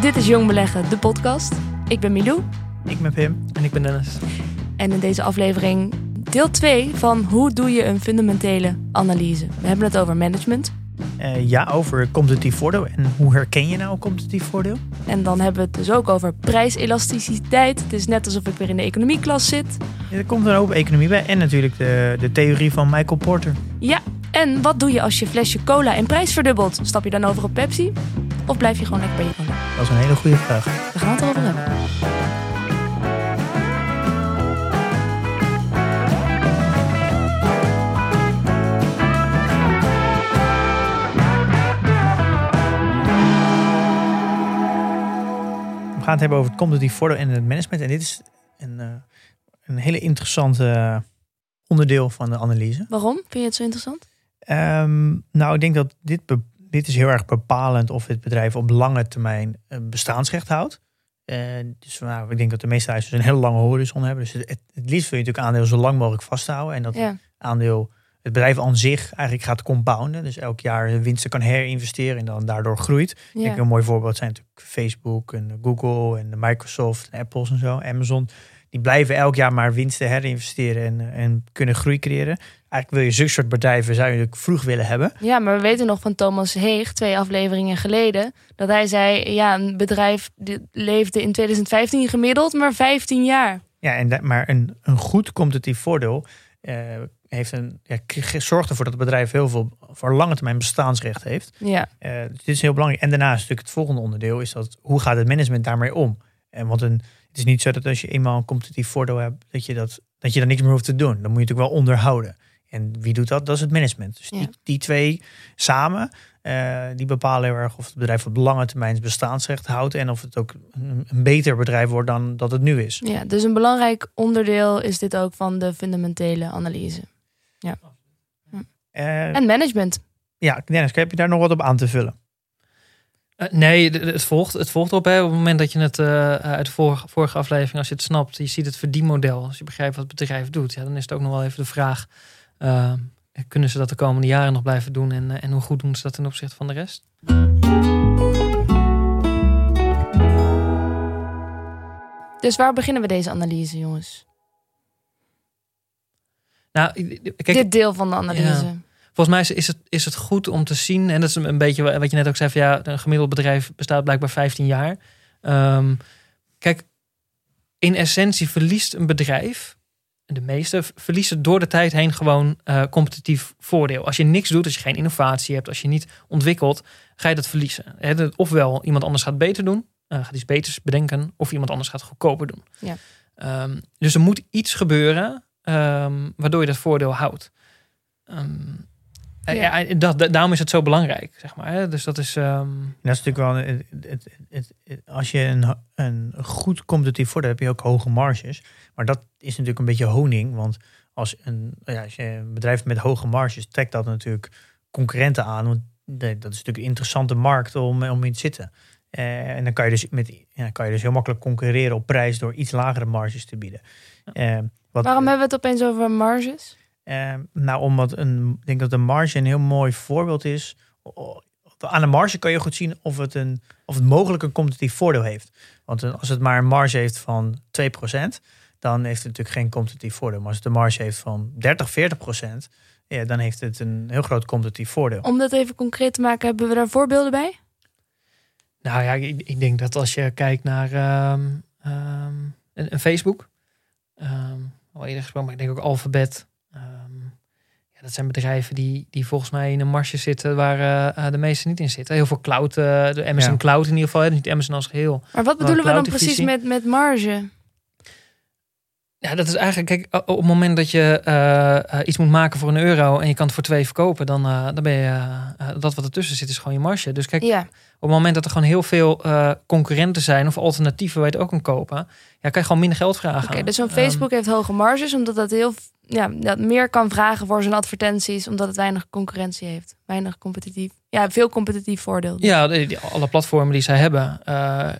Dit is Jong Beleggen, de podcast. Ik ben Milou Ik ben Pim. En ik ben Dennis. en in deze aflevering deel 2 van hoe doe je een fundamentele analyse. We hebben het over management Eh, ja, over competitief voordeel. En hoe herken je nou een competitief voordeel? en dan hebben we het dus ook over prijselasticiteit. Het is net alsof ik weer in de economieklas zit. Ja, er komt een hoop economie bij. En natuurlijk de, de theorie van Michael Porter. Ja, en wat doe je als je flesje cola in prijs verdubbelt? Stap je dan over op Pepsi? Of blijf je gewoon lekker bij je cola? Dat is een hele goede vraag. We gaan het erover hebben. We gaan het hebben over het competitief voordeel en het management. En dit is een, eh, een hele interessante onderdeel van de analyse. Waarom? Vind je het zo interessant? Ehm, nou, ik denk dat dit, dit is heel erg bepalend of het bedrijf op lange termijn een bestaansrecht houdt. En dus nou, ik denk dat de meeste huizen een hele lange horizon hebben. Dus het, het, liefst wil je natuurlijk aandeel zo lang mogelijk vasthouden. En dat Ja. aandeel, het bedrijf aan zich eigenlijk gaat compounden. Dus elk jaar de winsten kan herinvesteren en dan daardoor groeit. Ik denk een mooi voorbeeld zijn natuurlijk Facebook en Google en Microsoft en Apples en zo, Amazon. Die blijven elk jaar maar winsten herinvesteren en, en kunnen groei creëren. Eigenlijk wil je zulke soort bedrijven zou je natuurlijk vroeg willen hebben. Ja, maar we weten nog van Thomas Heeg, twee afleveringen geleden, dat hij zei, ja, een bedrijf leefde in 2015 gemiddeld maar 15 jaar. Ja, en da- maar een, een goed competitief voordeel eh, heeft een, ja, zorgt ervoor dat het bedrijf heel veel voor lange termijn bestaansrecht heeft. Ja, Eh, dus dit is heel belangrijk. En daarnaast natuurlijk het volgende onderdeel is dat hoe gaat het management daarmee om? En want een, het is niet zo dat als je eenmaal een competitief voordeel hebt, dat je, dat, dat je daar niks meer hoeft te doen. Dan moet je natuurlijk wel onderhouden. En wie doet dat? Dat is het management. Dus Ja. die, die twee samen, eh, die bepalen heel erg of het bedrijf op lange termijn bestaansrecht houdt. En of het ook een, een beter bedrijf wordt dan dat het nu is. ja, dus een belangrijk onderdeel is dit ook van de fundamentele analyse. Eh, En management. ja, Dennis, heb je daar nog wat op aan te vullen? Eh, nee, het volgt, het volgt erop. Hè. Op het moment dat je het eh, uit de vorige, vorige aflevering, als je het snapt, je ziet het verdienmodel, als je begrijpt wat het bedrijf doet, ja, dan is het ook nog wel even de vraag, eh, kunnen ze dat de komende jaren nog blijven doen en, eh, en hoe goed doen ze dat ten opzichte van de rest? Dus waar beginnen we deze analyse, jongens? Nou, kijk, dit deel van de analyse. Volgens mij is- het, is het goed om te zien, en dat is een beetje wat je net ook zei, van ja, een gemiddeld bedrijf bestaat blijkbaar 15 jaar. Ehm, kijk, in essentie verliest een bedrijf, de meeste verliezen door de tijd heen gewoon eh, competitief voordeel. Als je niks doet, als je geen innovatie hebt, als je niet ontwikkelt, ga je dat verliezen. Ofwel iemand anders gaat beter doen, eh, gaat iets beters bedenken, of iemand anders gaat goedkoper doen. Ja. Ehm, dus er moet iets gebeuren ehm, waardoor je dat voordeel houdt. Eh, Ja. dat, daarom is het zo belangrijk, zeg maar. Hè? Dus dat is. ehm, Dat is natuurlijk wel. Het, het, het, het- als je een, een goed competitief voordeel hebt, heb je ook hoge marges. Maar dat is natuurlijk een beetje honing. Want als, een, ja, als je een bedrijf met hoge marges trekt dat natuurlijk concurrenten aan. Want nee, dat is natuurlijk een interessante markt om, om in te zitten. Eh, en dan kan je, dus met, ja, kan je dus heel makkelijk concurreren op prijs door iets lagere marges te bieden. Eh, wat, Waarom hebben we het opeens over marges? Eh, nou, omdat een, ik denk dat de marge een heel mooi voorbeeld is. Aan de marge kan je goed zien of het, een, of het mogelijk een competitief voordeel heeft. Want als het maar een marge heeft van 2%, dan heeft het natuurlijk geen competitief voordeel. Maar als het een marge heeft van 30, 40%, ja, dan heeft het een heel groot competitief voordeel. Om dat even concreet te maken, hebben we daar voorbeelden bij? nou ja, ik, ik denk dat als je kijkt naar ehm, ehm, een, een Facebook, ehm, al eerder gesproken, maar ik denk ook Alphabet. Dat zijn bedrijven die, die volgens mij in een marge zitten waar eh, eh, de meeste niet in zitten. Heel veel cloud, eh, de Amazon Ja. Cloud in ieder geval, hè, niet Amazon als geheel. Maar wat bedoelen we dan precies met, met marge? Ja, dat is eigenlijk, kijk, op het moment dat je iets moet maken voor een euro en je kan het voor twee verkopen, dan, eh, dan ben je, dat wat ertussen zit, is gewoon je marge. Dus kijk, Ja, op het moment dat er gewoon heel veel eh, concurrenten zijn of alternatieven waar je het ook kan kopen, ja, kan je gewoon minder geld vragen. oké. dus zo'n Ehm, Facebook heeft hoge marges, omdat dat heel ja, dat meer kan vragen voor zijn advertenties, omdat het weinig concurrentie heeft. Weinig competitief. Ja, veel competitief voordeel. Ja, alle platformen die zij hebben. eh,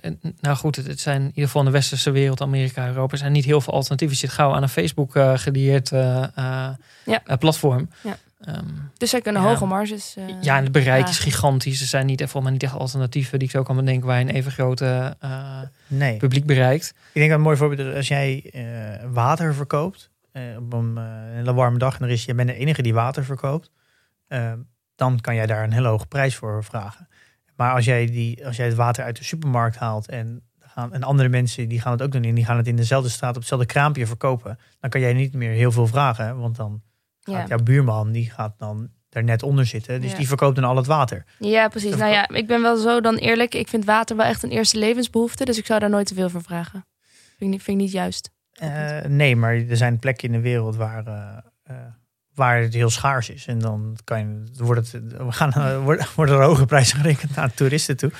nou goed, het, zijn in ieder geval in de westerse wereld, Amerika, Europa, er zijn niet heel veel alternatieven. Je zit gauw aan een Facebook eh gedieerd eh, Ja. platform. Ja. Ehm, Dus zij kunnen Ja. hoge marges. ja, en het bereik is gigantisch. Er zijn niet, mij niet echt alternatieven die ik zo kan bedenken waar je een even grote eh, Nee. publiek bereikt. Ik denk dat een mooi voorbeeld is als jij eh, water verkoopt op een eh, hele warme dag en er is, je bent de enige die water verkoopt, eh, dan kan jij daar een hele hoge prijs voor vragen. Maar als jij, die, als jij het water uit de supermarkt haalt en, gaan, en andere mensen die gaan het ook doen en die gaan het in dezelfde straat op hetzelfde kraampje verkopen, dan kan jij niet meer heel veel vragen, want dan gaat Ja. jouw buurman die gaat dan daar net onder zitten, dus Ja. die verkoopt dan al het water. Ja, precies. Nou ja, ik ben wel zo dan eerlijk. Ik vind water wel echt een eerste levensbehoefte. Dus ik zou daar nooit te veel voor vragen. Vind ik niet, vind ik niet juist. Eh, nee, maar er zijn plekken in de wereld waar, eh, eh, waar het heel schaars is. En dan kan je, wordt het, we gaan, worden, worden er hoge prijzen gerekend naar toeristen toe.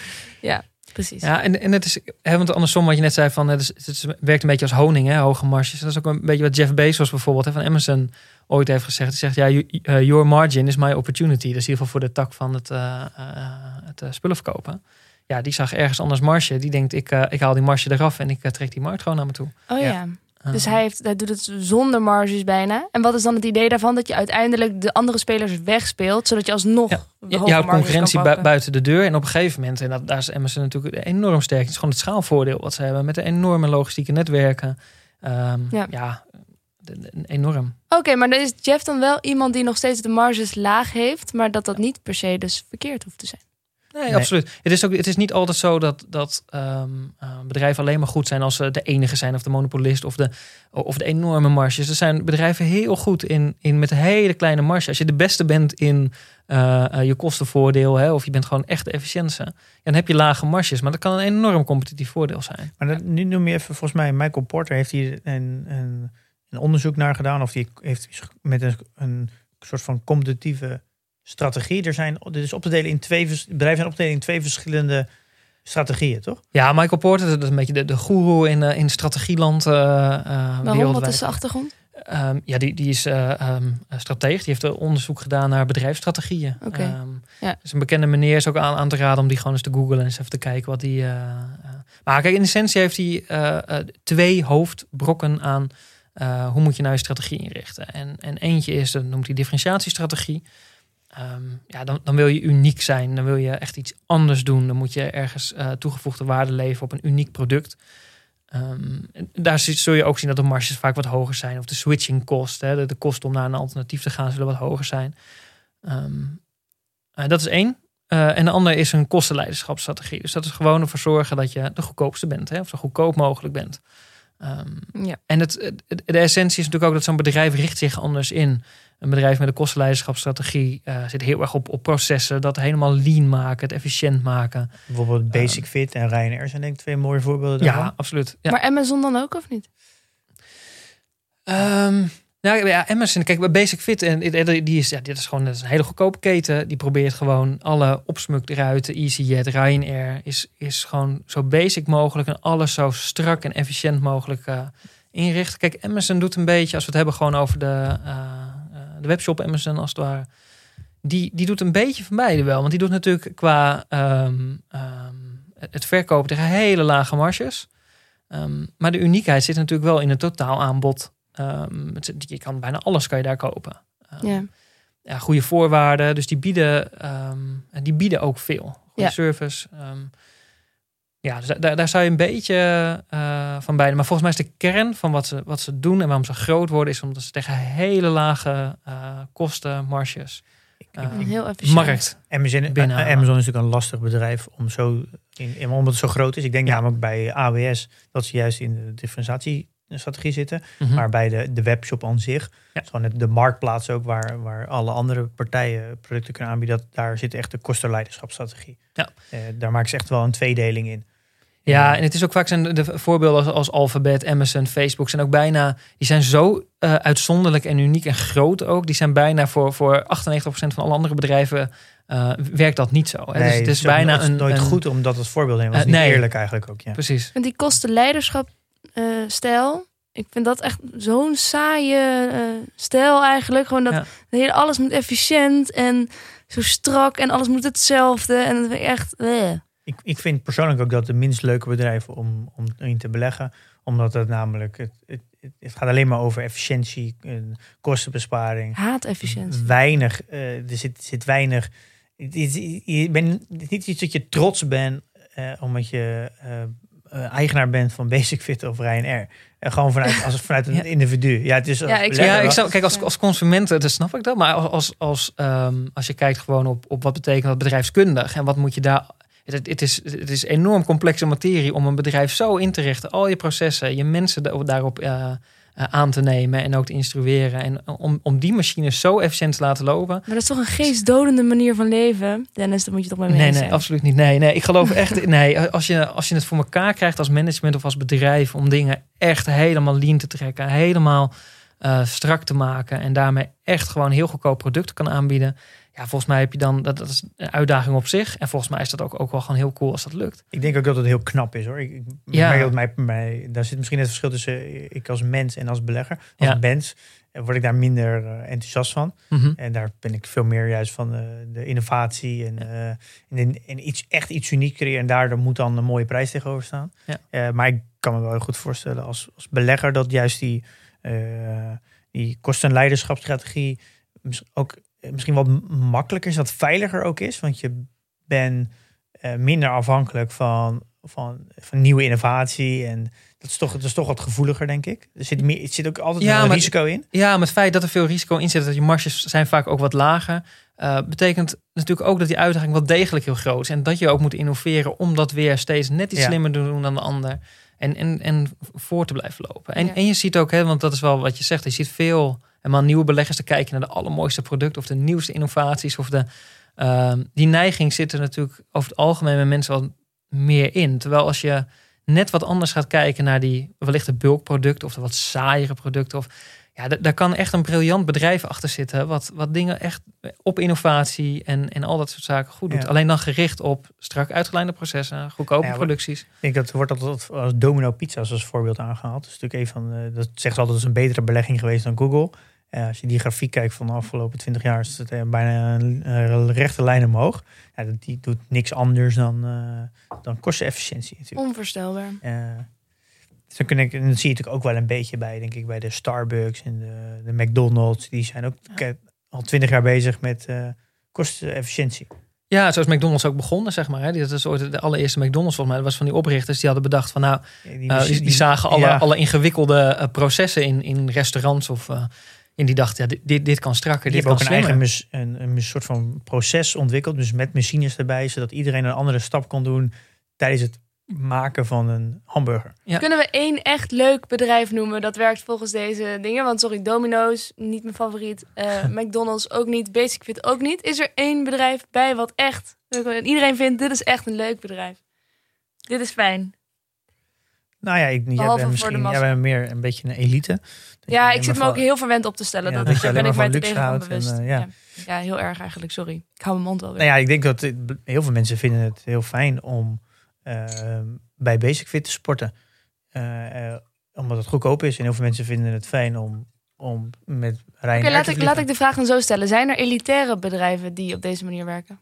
Precies. Ja, en, en het is, hè, want andersom wat je net zei van, het, is, het is- werkt een beetje als honing, hè, hoge marges. Dat is ook een beetje wat Jeff Bezos bijvoorbeeld hè, van Amazon ooit heeft gezegd. Hij zegt, ja, you- your margin is my opportunity. Dus in ieder geval voor de tak van het, eh, eh, het spullen verkopen. Ja, die zag ergens anders marge. Die denkt, ik, ik haal die marge eraf en ik trek die markt gewoon naar me toe. Oh ja. Ja. Dus Eh, hij, heeft, hij doet het zonder marges bijna. En wat is dan het idee daarvan? Dat je uiteindelijk de andere spelers wegspeelt. Zodat je alsnog Ja. je, houdt concurrentie buiten de deur. En op een gegeven moment, en dat, daar is Amazon natuurlijk enorm sterk. Het is gewoon het schaalvoordeel wat ze hebben met de enorme logistieke netwerken. Ehm, Ja. ja, enorm. Oké, maar dan is Jeff dan wel iemand die nog steeds de marges laag heeft. Maar dat dat niet per se dus verkeerd hoeft te zijn. Nee, Nee. absoluut. Het is, ook, het is niet altijd zo dat, dat ehm, eh, bedrijven alleen maar goed zijn als ze de enige zijn of de monopolist of de, of de enorme marges. Er zijn bedrijven heel goed in, in met een hele kleine marge. Als je de beste bent in eh, eh, je kostenvoordeel hè, of je bent gewoon echt ja, dan heb je lage marges. Maar dat kan een enorm competitief voordeel zijn. Maar dat, nu noem je even, volgens mij, Michael Porter heeft hier een, een, een onderzoek naar gedaan. Of die heeft met een, een soort van competitieve strategie. Er zijn, dit is op te delen in twee, bedrijven zijn op te delen in twee verschillende strategieën, toch? Ja, Michael Porter, dat is een beetje de, de goeroe in, eh, in strategieland eh eh, Waarom? Wat is de achtergrond? Ehm, ja, die, die is strateeg. Die heeft onderzoek gedaan naar bedrijfsstrategieën. Oké. Ehm, Ja. Dus een bekende meneer is ook aan, aan te raden om die gewoon eens te googlen en eens even te kijken wat die. maar kijk, in essentie heeft hij eh, eh, twee hoofdbrokken aan eh, hoe moet je nou je strategie inrichten. En, en eentje is, dat noemt hij differentiatiestrategie. Ehm, ja, dan, dan wil je uniek zijn. Dan wil je echt iets anders doen. Dan moet je ergens eh, toegevoegde waarde leveren op een uniek product. Ehm, daar zul je ook zien dat de marges vaak wat hoger zijn. Of de switching cost, hè, de, kosten om naar een alternatief te gaan, zullen wat hoger zijn. Ehm, eh, dat is één. Eh, en de andere is een kostenleiderschapsstrategie. Dus dat is gewoon ervoor zorgen dat je de goedkoopste bent. Hè, of zo goedkoop mogelijk bent. Ehm, Ja. en het, het- de essentie is natuurlijk ook dat zo'n bedrijf richt zich anders in. Een bedrijf met een kostenleiderschapsstrategie eh, zit heel erg op, op processen. Dat helemaal lean maken, het efficiënt maken. Bijvoorbeeld Basic Fit en Ryanair zijn denk ik twee mooie voorbeelden daarvan. Ja, absoluut. Ja. Maar Amazon dan ook of niet? Ehm, nou ja, Amazon, kijk, Basic Fit, en die is, ja, dit is gewoon dat is een hele goedkope keten. Die probeert gewoon alle opsmuk eruit. EasyJet, Ryanair is, is gewoon zo basic mogelijk en alles zo strak en efficiënt mogelijk eh, inrichten. Kijk, Amazon doet een beetje, als we het hebben gewoon over de, eh, eh, de webshop Amazon als het ware. Die, die doet een beetje van beide wel. Want die doet natuurlijk qua ehm, ehm, het verkopen tegen hele lage marges. Ehm, maar de uniekheid zit natuurlijk wel in het totaalaanbod. Ehm, het zit- je kan bijna alles kan je daar kopen. Ehm, Ja. ja, goede voorwaarden. Dus die bieden, ehm, die bieden ook veel. Goede Ja. service. ehm. ja, dus daar, daar zou je een beetje eh, van beide. Maar volgens mij is de kern van wat ze, wat ze doen en waarom ze groot worden, is omdat ze tegen hele lage eh, kosten, marges, eh, Heel efficiënt. markt. Amazon. Amazon is natuurlijk een lastig bedrijf om zo in, in- omdat het zo groot is. Ik denk Ja. namelijk bij AWS dat ze juist in de differentiatiestrategie zitten. Mhm. Maar bij de, de webshop aan zich, Ja. gewoon het- de marktplaats ook waar, waar alle andere partijen producten kunnen aanbieden, dat, daar zit echt de kostenleiderschapsstrategie. Ja. Eh, daar maken ze echt wel een tweedeling in. Ja, en het is ook vaak zijn de voorbeelden als, als Alphabet, Amazon, Facebook zijn ook bijna, die zijn zo eh, uitzonderlijk en uniek en groot ook. Die zijn bijna voor, voor 98% van alle andere bedrijven eh, werkt dat niet zo. Hè? dus het is bijna nooit- een nooit een- goed om dat als voorbeeld. Dat is Eh, niet nee. eerlijk eigenlijk ook. Ja. Precies. En die kostenleiderschap eh stijl. Ik vind dat echt zo'n saaie eh, stijl eigenlijk. Gewoon dat Ja. hele, alles moet efficiënt en zo strak en alles moet hetzelfde. En dat vind ik echt... eh. Ik, ik vind persoonlijk ook dat de minst leuke bedrijven om, om in te beleggen. Omdat het namelijk, het, het, het- gaat alleen maar over efficiëntie, en kostenbesparing. Haat efficiëntie. Weinig, er zit, zit weinig. Je bent is niet iets dat je trots bent omdat je eh, eigenaar bent van Basic Fit of Ryanair. En gewoon vanuit, als, vanuit een Ja. individu. Ja, het is Ja, ik- Ja, ik wel- zou, kijk, als, als consument, eh, dat snap ik dat. Maar als, als, als, ehm, als je kijkt gewoon op, op wat betekent dat bedrijfskundig en wat moet je daar. Het, het, is, het is enorm complexe materie om een bedrijf zo in te richten. Al je processen, je mensen da- daarop eh, eh, aan te nemen en ook te instrueren. En om, om die machines zo efficiënt te laten lopen. Maar dat is toch een geestdodende manier van leven? Dennis, daar moet je toch mee Nee, nee, zijn. absoluut niet. Nee, nee, ik geloof echt. Nee, als je, als je het voor elkaar krijgt als management of als bedrijf om dingen echt helemaal lean te trekken, helemaal eh, strak te maken en daarmee echt gewoon heel goedkoop producten kan aanbieden. Ja, volgens mij heb je dan dat, dat is een uitdaging op zich. En volgens mij is dat ook, ook wel gewoon heel cool als dat lukt. Ik denk ook dat het heel knap is hoor. Ik, ik Ja. merk dat mij, mij, daar zit misschien het verschil tussen ik als mens en als belegger. Als Ja. mens eh, word ik daar minder eh, enthousiast van. Mhm. En daar ben ik veel meer juist van eh, de innovatie en, eh, en, en iets, echt iets uniek creëren. En daar moet dan een mooie prijs tegenover staan. Ja. Maar ik kan me wel heel goed voorstellen als, als belegger dat juist die, die kosten- en leiderschapsstrategie ook misschien wat makkelijker is, wat veiliger ook is. Want je bent eh, minder afhankelijk van, van, van nieuwe innovatie. En dat is, toch, dat is toch wat gevoeliger, denk ik. Er zit, meer, er zit ook altijd Ja, een maar- risico in. Ja, maar het feit dat er veel risico in zit, dat je marges zijn vaak ook wat lager, eh, betekent natuurlijk ook dat die uitdaging wel degelijk heel groot is. En dat je ook moet innoveren om dat weer steeds net iets Ja. slimmer te doen dan de ander. En, en, en voor te blijven lopen. En, Ja. en je ziet ook, hè, want dat is wel wat je zegt, je ziet veel helemaal nieuwe beleggers te kijken naar de allermooiste producten of de nieuwste innovaties. Of de, ehm, die neiging zit er natuurlijk over het algemeen met mensen wel meer in. Terwijl als je net wat anders gaat kijken naar die wellicht de bulkproducten of de wat saaiere producten. Of, ja, da- daar kan echt een briljant bedrijf achter zitten. Wat, wat dingen echt op innovatie en, en al dat soort zaken goed doet. Ja. Alleen dan gericht op strak uitgeleide processen, goedkope Ja, maar- producties. Ik denk dat wordt altijd als domino pizza's als voorbeeld aangehaald. Dat is natuurlijk een van, dat zegt ze altijd, dat is een betere belegging geweest dan Google. Eh, als je die grafiek kijkt van de afgelopen 20 jaar, is het eh, bijna een eh, rechte lijn omhoog. Ja, dat- die doet niks anders dan, eh, dan kostenefficiëntie natuurlijk. Onvoorstelbaar. Eh, dus dan kun ik, en dat zie je natuurlijk ook wel een beetje bij, denk ik, bij de Starbucks en de, de McDonald's. Die zijn ook al 20 jaar bezig met eh, kostenefficiëntie. Ja, zoals McDonald's ook begonnen, zeg maar. Hè. Dat is ooit de allereerste McDonald's volgens mij. Dat was van die oprichters die hadden bedacht van nou, Ja, die, Eh, die, die zagen alle, ja. alle ingewikkelde processen in, in restaurants. Of, eh en die dachten, ja, dit, dit, dit kan strakker, Die dit kan ook een eigen een, een soort van proces ontwikkeld, dus met machines erbij, zodat iedereen een andere stap kon doen tijdens het maken van een hamburger. Ja. Kunnen we één echt leuk bedrijf noemen dat werkt volgens deze dingen? Want sorry, Domino's, niet mijn favoriet. Eh, McDonald's ook niet. Basic Fit ook niet. Is er één bedrijf bij wat echt... Iedereen vindt, dit is echt een leuk bedrijf. Dit is fijn. Nou ja, ik, jij Behalve bent voor misschien de jij bent meer een beetje een elite. Ja, ik zit me ook heel verwend op te stellen. Ja, dat, dat je ben ik mij van te en, bewust. eh, ja. ja. Heel erg eigenlijk, sorry. Ik hou mijn mond wel weer. Nou ja, ik denk dat het- heel veel mensen vinden het heel fijn om eh, bij Basic Fit te sporten. Eh, eh, omdat het goedkoop is. En heel veel mensen vinden het fijn om, om met rijden. Oké, laat, ik, laat ik de vraag dan zo stellen. Zijn er elitaire bedrijven die op deze manier werken?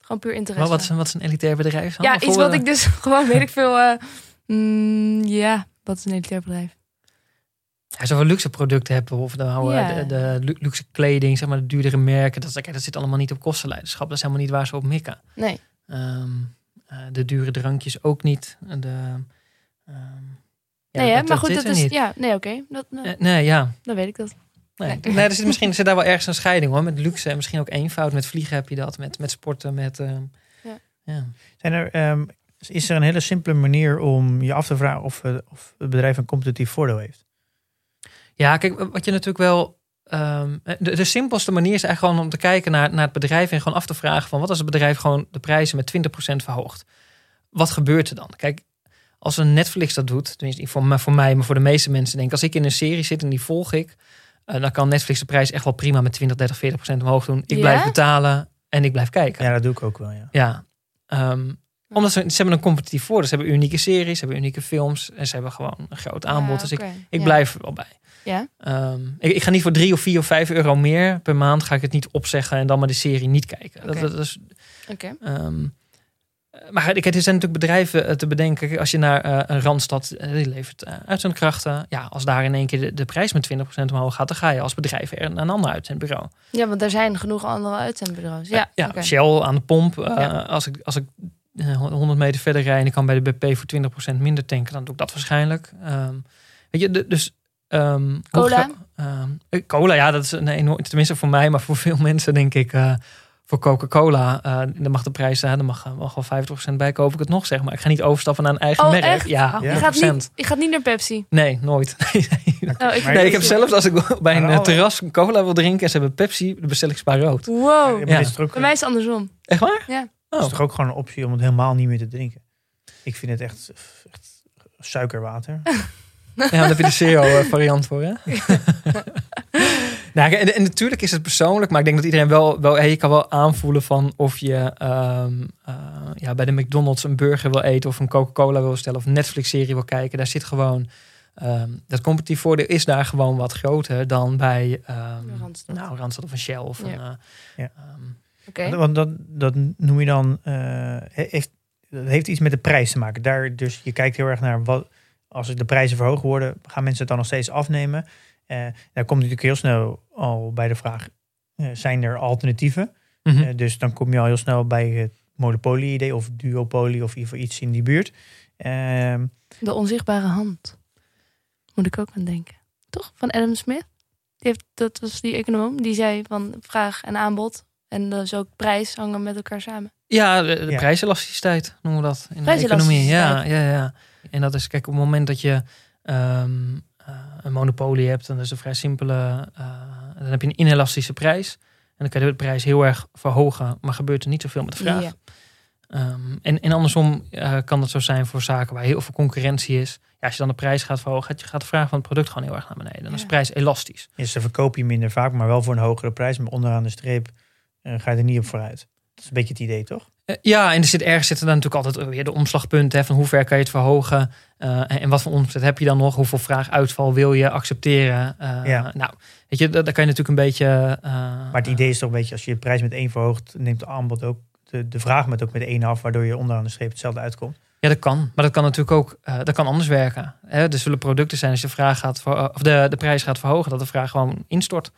Gewoon puur interesse. Maar wat is, een, wat is een elitair bedrijf dan? ja, iets wat ik dus gewoon, weet ik veel... eh, mm, ja, wat is een elitair bedrijf? Ja, zoveel luxe producten hebben. Of dan houden Ja. de, de lu- luxe kleding, zeg maar de duurdere merken. Dat, kijk, dat zit allemaal niet op kostenleiderschap. Dat is helemaal niet waar ze op mikken. Nee. Ehm, eh, de dure drankjes ook niet. De, ehm, ja, nee, hè? dat- maar dat goed, dat is... niet. Ja, nee, oké. Dat, nou, Eh, nee, ja. Dan weet ik dat. Nee, Nee. nee er zit misschien zit daar wel ergens een scheiding hoor. Met luxe en misschien ook eenvoud. Met vliegen heb je dat. Met, met sporten. Met, ehm, Ja. ja. Zijn er, ehm, is er een hele simpele manier om je af te vragen of, eh, of het bedrijf een competitief voordeel heeft? Ja, kijk, wat je natuurlijk wel. ehm, de, de simpelste manier is eigenlijk gewoon om te kijken naar, naar het bedrijf en gewoon af te vragen van wat als het bedrijf gewoon de prijzen met 20% verhoogt. wat gebeurt er dan? Kijk, als een Netflix dat doet, tenminste niet voor, mij- voor mij, maar voor de meeste mensen, denk ik, als ik in een serie zit en die volg ik, eh, dan kan Netflix de prijs echt wel prima met 20, 30, 40 procent omhoog doen. Ik Ja? blijf betalen en ik blijf kijken. Ja, dat doe ik ook wel, ja. Ja. Ehm, omdat ze, ze hebben een competitief voordeel. Ze hebben unieke series, ze hebben unieke films en ze hebben gewoon een groot aanbod. Ja, dus ik, ik Ja. blijf er wel bij. Ja. Ehm, ik, ik ga niet voor drie of vier of vijf euro meer per maand ga ik het niet opzeggen en dan maar de serie niet kijken. Dat, dat is, Oké. ehm, maar er zijn natuurlijk bedrijven eh, te bedenken. Als je naar eh, een randstad, eh, die levert eh, uitzendkrachten. Ja, als daar in één keer de, de prijs met 20% omhoog gaat, dan ga je als bedrijf er naar een ander uitzendbureau. Ja, want er zijn genoeg andere uitzendbureaus. Ja, ja. Shell aan de pomp. Ja. Als ik, als ik 100 meter verder rijd en ik kan bij de BP voor 20% minder tanken, dan doe ik dat waarschijnlijk. Ehm, weet je, de- dus... ehm, Cola? ga- ehm, eh, cola, ja, dat is een enorm, tenminste voor mij, maar voor veel mensen denk ik... eh, voor Coca-Cola, eh dan mag de prijs, uh, dan mag, mag wel 50% bij, koop ik het nog, zeg maar. Ik ga niet overstappen naar een eigen Oh, merk. echt? Ja, Je, 100%. gaat niet, je gaat niet naar Pepsi. Nee, nooit. nee, Oh, ik nee, ik heb zelfs als ik bij een eh, terras cola wil drinken en ze hebben Pepsi, dan bestel ik Spa rood. Wow. Ja. dit is, toch ook, Bij mij is het andersom. Echt waar? Ja. Oh. is toch ook gewoon een optie om het helemaal niet meer te drinken. Ik vind het echt, echt suikerwater. Ja, daar heb je de CEO-variant voor, hè? nou, en, en natuurlijk is het persoonlijk, maar ik denk dat iedereen wel, wel hey, je kan wel aanvoelen van of je ehm, eh, ja, bij de McDonald's een burger wil eten of een Coca-Cola wil bestellen of een Netflix-serie wil kijken. Daar zit gewoon, ehm, dat competitief voordeel is daar gewoon wat groter dan bij ehm Randstad. nou, Randstad of een Shell. Of Ja. een, eh, Ja. ehm, Want dat, dat noem je dan, eh, heeft, dat heeft iets met de prijs te maken. Daar, dus je kijkt heel erg naar wat, als de prijzen verhoogd worden, gaan mensen het dan nog steeds afnemen? Eh daar komt natuurlijk heel snel al bij de vraag, eh, zijn er alternatieven? mhm. Dus dan kom je al heel snel bij het monopolie-idee of duopolie of iets in die buurt. Ehm, De onzichtbare hand. Moet ik ook aan denken. Toch? Van Adam Smith. Die heeft, dat was die econoom. Die zei van vraag en aanbod. En dus ook prijs hangen met elkaar samen. Ja, de, de Ja. prijselasticiteit noemen we dat in de economie. Ja, ja, ja. En dat is, kijk, op het moment dat je ehm, eh, een monopolie hebt, dan is het een vrij simpele, eh, dan heb je een inelastische prijs. En dan kan je de prijs heel erg verhogen, maar gebeurt er niet zoveel met de vraag. Ja. Ehm, en, en andersom eh, kan het zo zijn voor zaken waar heel veel concurrentie is. Ja, als je dan de prijs gaat verhogen, gaat- gaat de vraag van het product gewoon heel erg naar beneden. Dan is de prijs elastisch. dus dan verkoop je minder vaak, maar wel voor een hogere prijs. Maar onderaan de streep ga je er niet op vooruit. Dat is een beetje het idee, toch? Eh, Ja, en er zit ergens zitten dan natuurlijk altijd weer de omslagpunten. Hè, van hoe ver kan je het verhogen? eh, en, wat voor omzet heb je dan nog? Hoeveel vraaguitval wil je accepteren? Eh, Ja. Nou, weet je, daar daar kan je natuurlijk een beetje... Maar het idee is toch een beetje, als je de prijs met één verhoogt, neemt de aanbod ook de, de vraag met ook met één af, waardoor je onderaan de streep hetzelfde uitkomt. Ja, dat kan. Maar dat kan natuurlijk ook dat kan anders werken. Hè? Er zullen producten zijn als je de, vraag gaat ver- of de, de prijs gaat verhogen, dat de vraag gewoon instort.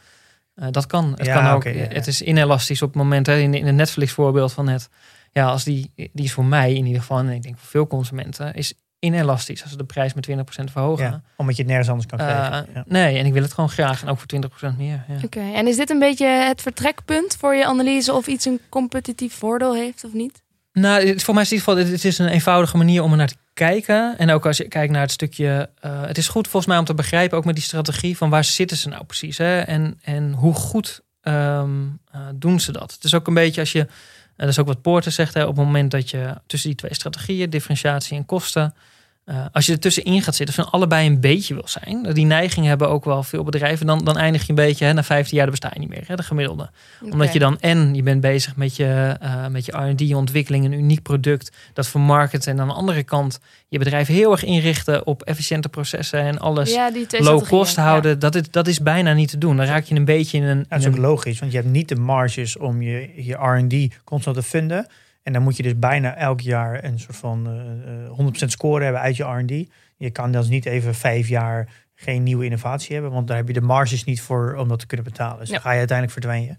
Eh, dat kan. Het, Ja, kan ook, oké, ja, ja. het is inelastisch op het moment, hè, in, in het Netflix voorbeeld van net. Ja, als die, die is voor mij in ieder geval, en ik denk voor veel consumenten, is inelastisch als ze de prijs met 20% verhogen. Ja, omdat je het nergens anders kan Eh, krijgen. ja. Nee, en ik wil het gewoon graag en ook voor 20% meer. Ja. Oké. En is dit een beetje het vertrekpunt voor je analyse of iets een competitief voordeel heeft of niet? Nou, het- voor mij is het in ieder geval, het is een eenvoudige manier om er naar te kijken. En ook als je kijkt naar het stukje, eh, het is goed volgens mij om te begrijpen, ook met die strategie, van waar zitten ze nou precies? Hè? En, en hoe goed ehm, eh, doen ze dat? Het is ook een beetje als je, en dat is ook wat Poorter zegt, hè, op het moment dat je tussen die twee strategieën, differentiatie en kosten, eh, als je er tussenin gaat zitten, van allebei een beetje wil zijn, die neiging hebben ook wel veel bedrijven, dan, dan eindig je een beetje, hè, na 15 jaar dan besta je niet meer, hè, de gemiddelde omdat je dan en je bent bezig met je, eh, met je R&D, ontwikkeling, een uniek product, dat vermarkten. En aan de andere kant je bedrijf heel erg inrichten op efficiënte processen en alles ja, low cost houden. Dat, is, dat is bijna niet te doen. Dan raak je een beetje in een... Ja, dat is ook een- logisch, want je hebt niet de marges om je, je R&D constant te funden. En dan moet je dus bijna elk jaar een soort van eh, eh, 100% score hebben uit je R&D. Je kan dus niet even vijf jaar geen nieuwe innovatie hebben, want daar heb je de marges niet voor om dat te kunnen betalen. Dus Ja. dan ga je uiteindelijk verdwijnen.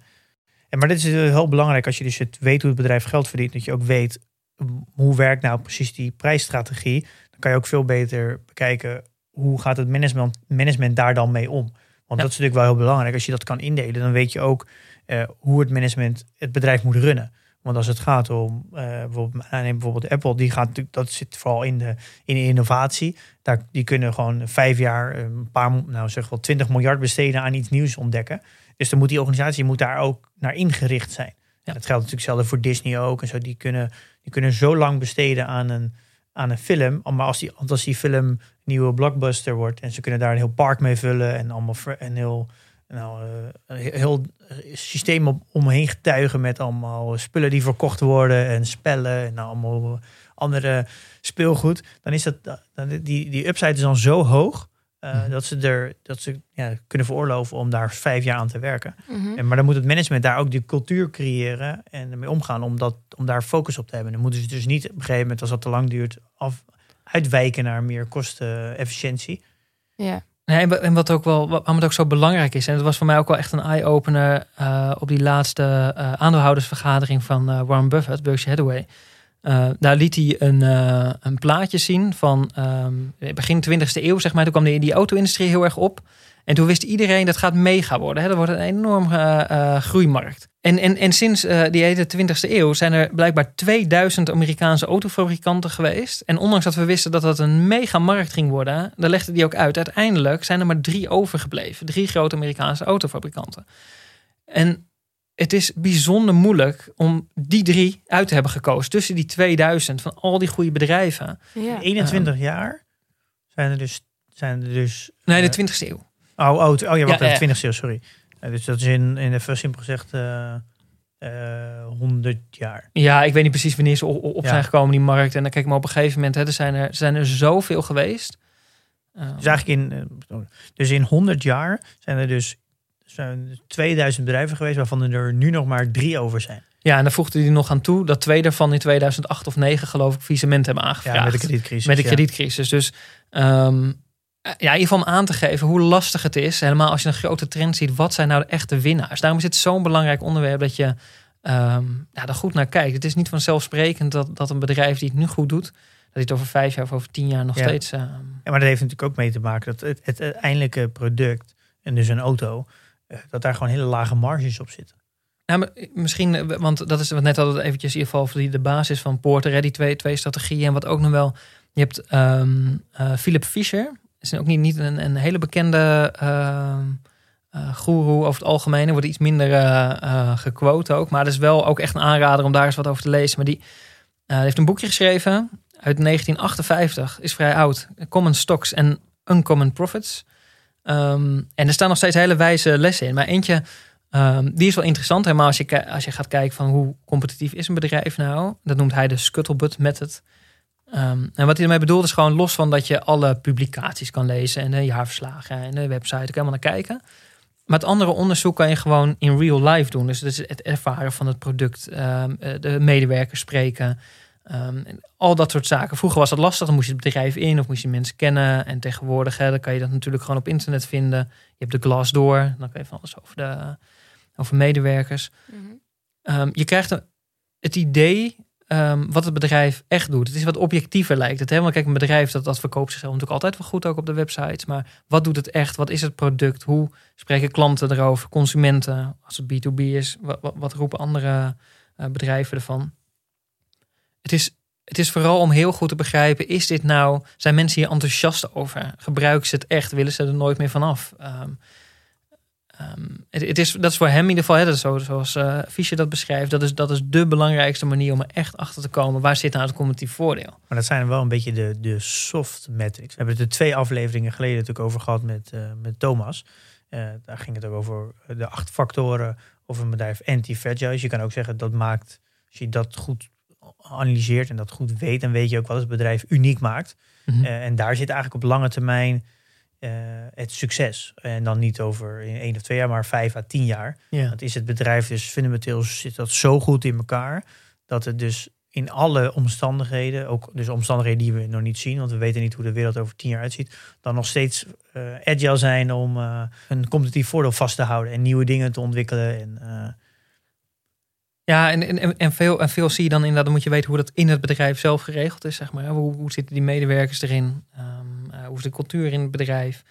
En maar dit is eh, heel belangrijk als je dus het weet hoe het bedrijf geld verdient, dat je ook weet mm, hoe werkt nou precies die prijsstrategie. Dan kan je ook veel beter bekijken hoe gaat het management, management daar dan mee om. Want Ja. dat is natuurlijk wel heel belangrijk. Als je dat kan indelen, dan weet je ook eh, hoe het management het bedrijf moet runnen. Want als het gaat om eh, bijvoorbeeld, nou, bijvoorbeeld Apple, die gaat natuurlijk, dat zit vooral in de, in de innovatie. Daar, die kunnen gewoon vijf jaar eh, een paar, nou zeg wel 20 miljard besteden aan iets nieuws ontdekken. Dus dan moet die organisatie moet daar ook naar ingericht zijn. Ja. Dat geldt natuurlijk zelden voor Disney ook. En zo, die kunnen, die kunnen zo lang besteden aan een, aan een film. Maar als die, als die film een nieuwe blockbuster wordt en ze kunnen daar een heel park mee vullen en allemaal een heel, nou, eh, een heel, heel systeem op, omheen getuigen met allemaal spullen die verkocht worden en spellen en nou, allemaal andere speelgoed. Dan is dat dan, die, die upside is dan zo hoog. eh, Mhm. Dat ze er dat ze ja, kunnen veroorloven om daar vijf jaar aan te werken. Mhm. En, maar dan moet het management daar ook die cultuur creëren en ermee omgaan om, dat, om daar focus op te hebben. Dan moeten ze dus niet op een gegeven moment, als dat te lang duurt, af, uitwijken naar meer kostenefficiëntie. Ja. Nee, en wa- en wat ook wel, waarom het ook zo belangrijk is, en dat was voor mij ook wel echt een eye-opener eh, op die laatste eh, aandeelhoudersvergadering van eh, Warren Buffett, Berkshire Hathaway. Daar liet hij een, een plaatje zien van ehm, begin 20e eeuw, zeg maar. Toen kwam die, die auto-industrie heel erg op. En toen wist iedereen dat gaat mega worden. Hè? Dat wordt een enorme eh, eh, groeimarkt. En, en, en sinds eh, die hele 20e eeuw zijn er blijkbaar 2000 Amerikaanse autofabrikanten geweest. En ondanks dat we wisten dat dat een mega markt ging worden, daar legde die ook uit. Uiteindelijk zijn er maar drie overgebleven. Drie grote Amerikaanse autofabrikanten. En het is bijzonder moeilijk om die drie uit te hebben gekozen. Tussen die 2000 van al die goede bedrijven. Ja. 21 jaar zijn er dus. Zijn er dus Nee, de 20e eeuw. Oh, oh, oh ja, wat Ja, ja. de 20 eeuw, sorry. Eh, dus dat is in, in even simpel gezegd eh eh 100 jaar. Ja, ik weet niet precies wanneer ze op, zijn gekomen, die markt. En dan kijk ik maar op een gegeven moment, hè, er, zijn er, zijn er zoveel geweest. Dus eigenlijk in, eh, dus in 100 jaar zijn er dus zijn 2000 bedrijven geweest, waarvan er nu nog maar drie over zijn. ja, en dan voegde hij nog aan toe dat twee daarvan in 2008 of 9 geloof ik faillissement hebben aangevraagd. Ja, met de kredietcrisis. Met de ja. kredietcrisis. Dus ehm, ja, in ieder geval om aan te geven hoe lastig het is. Helemaal als je een grote trend ziet. Wat zijn nou de echte winnaars? Daarom is het zo'n belangrijk onderwerp dat je ehm ja, daar goed naar kijkt. Het is niet vanzelfsprekend dat, dat een bedrijf die het nu goed doet... dat hij het over vijf jaar of over tien jaar nog Ja. steeds... ehm, Ja, maar dat heeft natuurlijk ook mee te maken dat het, het uiteindelijke product, en dus een auto, eh, dat daar gewoon hele lage marges op zitten. Nou, maar misschien, eh, want dat is wat net al eventjes in ieder geval voor die de basis van Porter, hè, die twee, twee strategieën. En wat ook nog wel, je hebt ehm eh, Philip Fisher, is ook niet, niet een, een hele bekende ehm eh goeroe over het algemeen. Er wordt iets minder eh, gequote ook, maar dat is wel ook echt een aanrader om daar eens wat over te lezen. Maar die heeft een boekje geschreven uit 1958, is vrij oud. Common Stocks and Uncommon Profits. Ehm, en er staan nog steeds hele wijze lessen in. Maar eentje Ehm, die is wel interessant, helemaal als je, als je gaat kijken van hoe competitief is een bedrijf nou. Dat noemt hij de scuttlebutt method. Ehm, en wat hij ermee bedoelt is gewoon los van dat je alle publicaties kan lezen en de jaarverslagen en de website, ook helemaal naar kijken. Maar het andere onderzoek kan je gewoon in real life doen. Dus dat is het ervaren van het product, ehm, eh, de medewerkers spreken, ehm, al dat soort zaken. Vroeger was dat lastig, dan moest je het bedrijf in of moest je mensen kennen. En tegenwoordig hè, dan kan je dat natuurlijk gewoon op internet vinden. Je hebt de Glassdoor, dan kan je van alles over, de, over medewerkers. Mhm. Je krijgt een- het idee ehm, wat het bedrijf echt doet. Het is wat objectiever lijkt het. Hè? Want kijk, een bedrijf dat, dat verkoopt zichzelf natuurlijk altijd wel goed ook op de websites. Maar wat doet het echt? Wat is het product? Hoe spreken klanten erover? Consumenten, als het B2B is. Wat, wat, roepen andere eh, bedrijven ervan? Het is, het is vooral om heel goed te begrijpen, is dit nou, zijn mensen hier enthousiast over? Gebruiken ze het echt? Willen ze er nooit meer vanaf? Ehm ehm, het, het is, dat is voor hem in ieder geval, hè, dat is zo, zoals eh Fischer dat beschrijft, dat is, dat is de belangrijkste manier om er echt achter te komen. Waar zit nou het competitief voordeel? Maar dat zijn wel een beetje de, de soft metrics. We hebben het er twee afleveringen geleden natuurlijk over gehad met, eh, met Thomas. Eh, daar ging het ook over de acht factoren of een bedrijf anti-fragile is. Je kan ook zeggen dat maakt, als je dat goed analyseert en dat goed weet, dan weet je ook wat het bedrijf uniek maakt. Eh, en daar zit eigenlijk op lange termijn eh, het succes. En dan niet over in één of twee jaar, maar vijf à tien jaar. ja. Dat is het bedrijf dus fundamenteel zit dat zo goed in elkaar dat het dus in alle omstandigheden, ook dus omstandigheden die we nog niet zien, want we weten niet hoe de wereld over tien jaar uitziet, dan nog steeds eh, agile zijn om eh, een competitief voordeel vast te houden en nieuwe dingen te ontwikkelen. En, Ja, en, en, en, veel, en veel zie je dan inderdaad, dan moet je weten hoe dat in het bedrijf zelf geregeld is, zeg maar. Hoe, hoe zitten die medewerkers erin? Eh, hoe is de cultuur in het bedrijf?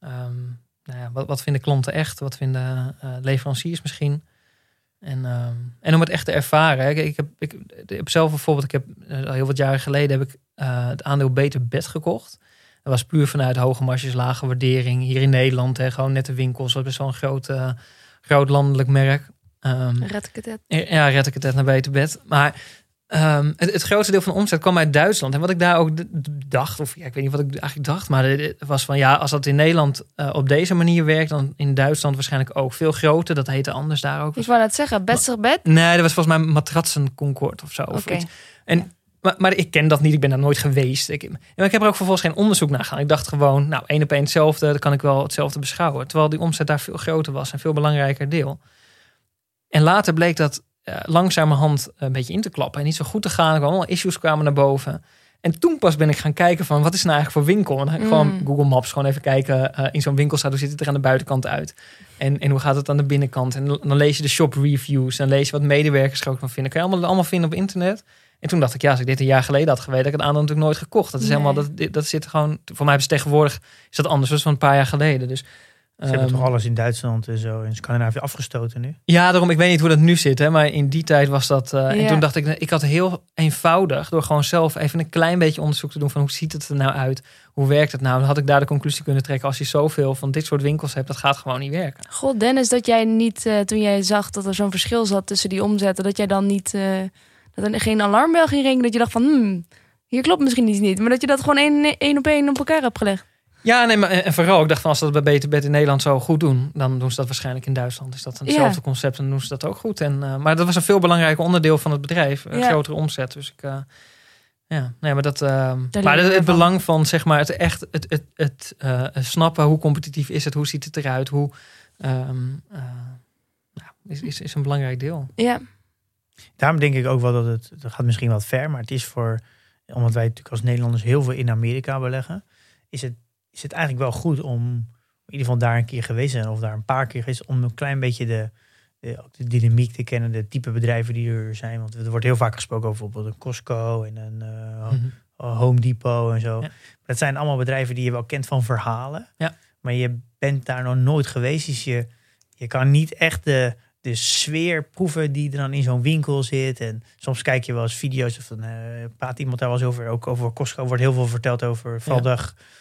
Ehm, nou ja, wat, wat vinden klanten echt? Wat vinden eh, leveranciers misschien? En, ehm, en om het echt te ervaren. hè. Ik, ik, heb, ik, ik heb zelf bijvoorbeeld, ik heb eh, al heel wat jaren geleden heb ik eh, het aandeel Beter Bed gekocht. Dat was puur vanuit hoge marges, lage waardering. Hier in Nederland, hè, gewoon net de winkels. Dat is een groot, eh, groot landelijk merk. Ehm, Red ik het net. ja, red ik het net naar beter bed. Maar Ehm, het, het grootste deel van de omzet kwam uit Duitsland. En wat ik daar ook dacht, of ja, ik weet niet wat ik eigenlijk dacht, maar het was van ja, als dat in Nederland eh, op deze manier werkt, dan in Duitsland waarschijnlijk ook veel groter. Dat heette anders daar ook. Ik wou net zeggen, best bed. Nee, dat was volgens mij Matratsen Concord of zo. Of Oké. iets. En, maar, maar ik ken dat niet, ik ben daar nooit geweest. Ik, maar ik heb er ook vervolgens geen onderzoek naar gedaan. Ik dacht gewoon, nou, één op één hetzelfde, dan kan ik wel hetzelfde beschouwen. Terwijl die omzet daar veel groter was en veel belangrijker deel. En later bleek dat eh, langzamerhand een beetje in te klappen en niet zo goed te gaan. Er kwamen allemaal issues kwamen naar boven. En toen pas ben ik gaan kijken van, wat is nou eigenlijk voor winkel? En dan gewoon Mm. Google Maps gewoon even kijken eh, in zo'n winkel staat, hoe ziet het er aan de buitenkant uit? En, en hoe gaat het aan de binnenkant? En dan lees je de shop reviews. Dan lees je wat medewerkers er ook van vinden. Kan je allemaal, allemaal vinden op internet. En toen dacht ik, ja, als ik dit een jaar geleden had geweten, had ik het aandeel natuurlijk nooit gekocht. Dat is Nee. helemaal, dat, dat zit gewoon, voor mij ze tegenwoordig, is dat anders. Is van een paar jaar geleden. Dus, Ze hebben ehm, toch alles in Duitsland en zo in Scandinavië afgestoten nu? ja, daarom, ik weet niet hoe dat nu zit, hè, maar in die tijd was dat. eh, En toen dacht ik, ik had heel eenvoudig, door gewoon zelf even een klein beetje onderzoek te doen van hoe ziet het er nou uit? Hoe werkt het nou? Dan had ik daar de conclusie kunnen trekken, als je zoveel van dit soort winkels hebt, dat gaat gewoon niet werken. God, Dennis, dat jij niet, eh, toen jij zag dat er zo'n verschil zat tussen die omzetten, dat jij dan niet, eh, dat er geen alarmbel ging ringen, dat je dacht van, hmm, hier klopt misschien iets niet, maar dat je dat gewoon één, één op één op elkaar hebt gelegd. Ja, nee, maar en vooral, ik dacht van als ze dat bij Beter Bed in Nederland zo goed doen, dan doen ze dat waarschijnlijk in Duitsland. Is dat hetzelfde Ja. concept en doen ze dat ook goed. En, eh, maar dat was een veel belangrijker onderdeel van het bedrijf, een Ja. grotere omzet. Dus ik, eh, ja, nee, maar dat, eh, maar het, belang van zeg maar het echt, het, het, het eh, snappen hoe competitief is het, hoe ziet het eruit, hoe, ehm, eh, is, is, is een belangrijk deel. Ja, Daarom denk ik ook wel dat het, dat gaat misschien wat ver, maar het is voor, omdat wij natuurlijk als Nederlanders heel veel in Amerika beleggen, is het, is het eigenlijk wel goed om in ieder geval daar een keer geweest te zijn of daar een paar keer geweest, om een klein beetje de, de, dynamiek te kennen, de type bedrijven die er zijn. Want er wordt heel vaak gesproken over bijvoorbeeld een Costco en een eh, Mhm. Home Depot en zo. Ja. Dat zijn allemaal bedrijven die je wel kent van verhalen. Ja. Maar je bent daar nog nooit geweest. Dus je, je kan niet echt de, de sfeer proeven die er dan in zo'n winkel zit. En soms kijk je wel eens video's of dan eh, praat iemand daar wel eens over. Ook over Costco wordt heel veel verteld over. Vooral de,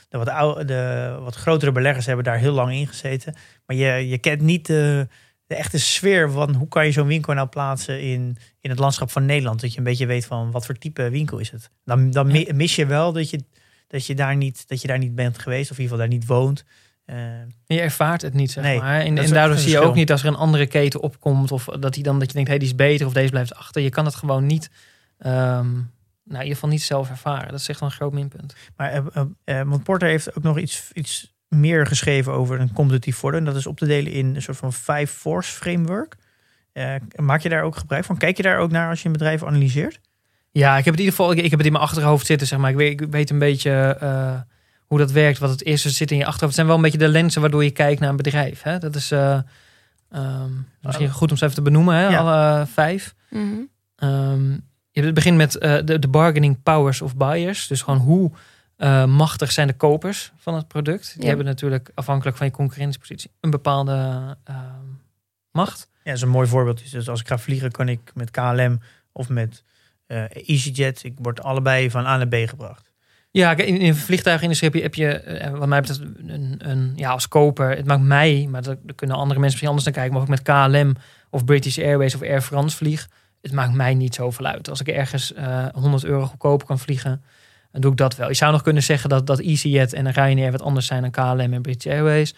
de, wat oude, de wat grotere beleggers hebben daar heel lang in gezeten. Maar je, je kent niet de, de echte sfeer van hoe kan je zo'n winkel nou plaatsen in, in het landschap van Nederland. Dat je een beetje weet van wat voor type winkel is het. Dan, dan mi- mis je wel dat je, dat, je daar niet, dat je daar niet bent geweest. Of in ieder geval daar niet woont. Eh, Je ervaart het niet, zeg Nee, maar. En, daardoor zie je ook niet als er een andere keten opkomt. Of dat hij dan dat je denkt, hé, hey, die is beter of deze blijft achter. Je kan het gewoon niet, ehm, nou, in ieder geval niet zelf ervaren. Dat is echt wel een groot minpunt. Maar eh, eh, want Porter heeft ook nog iets, iets meer geschreven over een competitief voordeel. En dat is op te delen in een soort van five force framework. Maak je daar ook gebruik van? Kijk je daar ook naar als je een bedrijf analyseert? Ja, ik heb het in ieder geval, ik, ik heb het in mijn achterhoofd zitten, zeg maar. Ik weet, ik weet een beetje hoe dat werkt, wat het is. Het zit in je achterhoofd. Het zijn wel een beetje de lenzen waardoor je kijkt naar een bedrijf. Hè? Dat is eh, ehm, misschien goed om ze even te benoemen, hè? Ja. alle vijf. Mhm. Ehm, je het begint met eh, de, de bargaining powers of buyers. Dus gewoon hoe eh, machtig zijn de kopers van het product. Die Ja. hebben natuurlijk afhankelijk van je concurrentiepositie een bepaalde ehm, macht. Ja, dat is een mooi voorbeeld. Dus als ik ga vliegen, kan ik met KLM of met eh, EasyJet. Ik word allebei van A naar B gebracht. Ja, in, in de vliegtuigindustrie heb je, heb je eh, wat mij betreft, een, een, ja, als koper. Het maakt mij, maar daar daar kunnen andere mensen misschien anders naar kijken. Maar of ik met KLM of British Airways of Air France vlieg, het maakt mij niet zoveel uit. Als ik ergens eh 100 euro goedkoper kan vliegen, dan doe ik dat wel. Je zou nog kunnen zeggen dat, dat EasyJet en Ryanair wat anders zijn dan KLM en British Airways.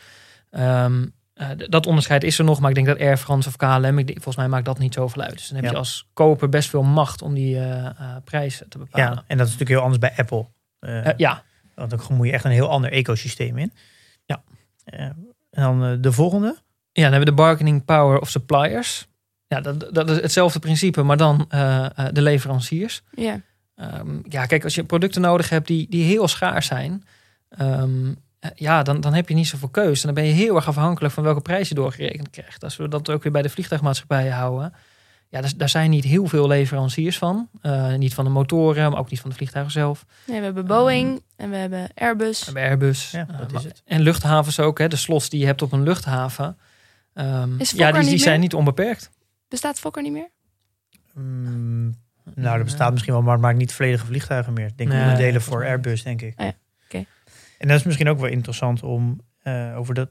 Ehm, eh, dat onderscheid is er nog, maar ik denk dat Air France of KLM, ik denk, volgens mij maakt dat niet zoveel uit. Dus dan heb Ja. je als koper best veel macht om die eh, eh, prijzen te bepalen. Ja, en dat is natuurlijk heel anders bij Apple. Eh, Eh, ja. Want dan moet je echt een heel ander ecosysteem in. Ja. Eh, en dan eh, de volgende. Ja, dan hebben we de bargaining power of suppliers. Ja, dat, dat is hetzelfde principe, maar dan eh, eh, de leveranciers. ja. Ehm, ja, kijk, als je producten nodig hebt die, die heel schaars zijn, ehm, eh, ja, dan, dan heb je niet zoveel keus. En dan ben je heel erg afhankelijk van welke prijs je doorgerekend krijgt. Als we dat ook weer bij de vliegtuigmaatschappijen houden. Ja, daar, daar zijn niet heel veel leveranciers van. Eh, niet van de motoren, maar ook niet van de vliegtuigen zelf. Nee, we hebben Boeing en we hebben Airbus. We hebben Airbus. Ja, Eh, dat is maar- het. En luchthavens ook, hè, de slots die je hebt op een luchthaven. Ehm, Is ja, die, die niet zijn meer? niet onbeperkt. Bestaat Fokker niet meer? Mm, nou, er bestaat misschien wel, maar het maakt niet volledige vliegtuigen meer. Ik denk Nee, onderdelen volgens voor Airbus, denk ik. Ah ja, oké. En dat is misschien ook wel interessant om eh, over dat.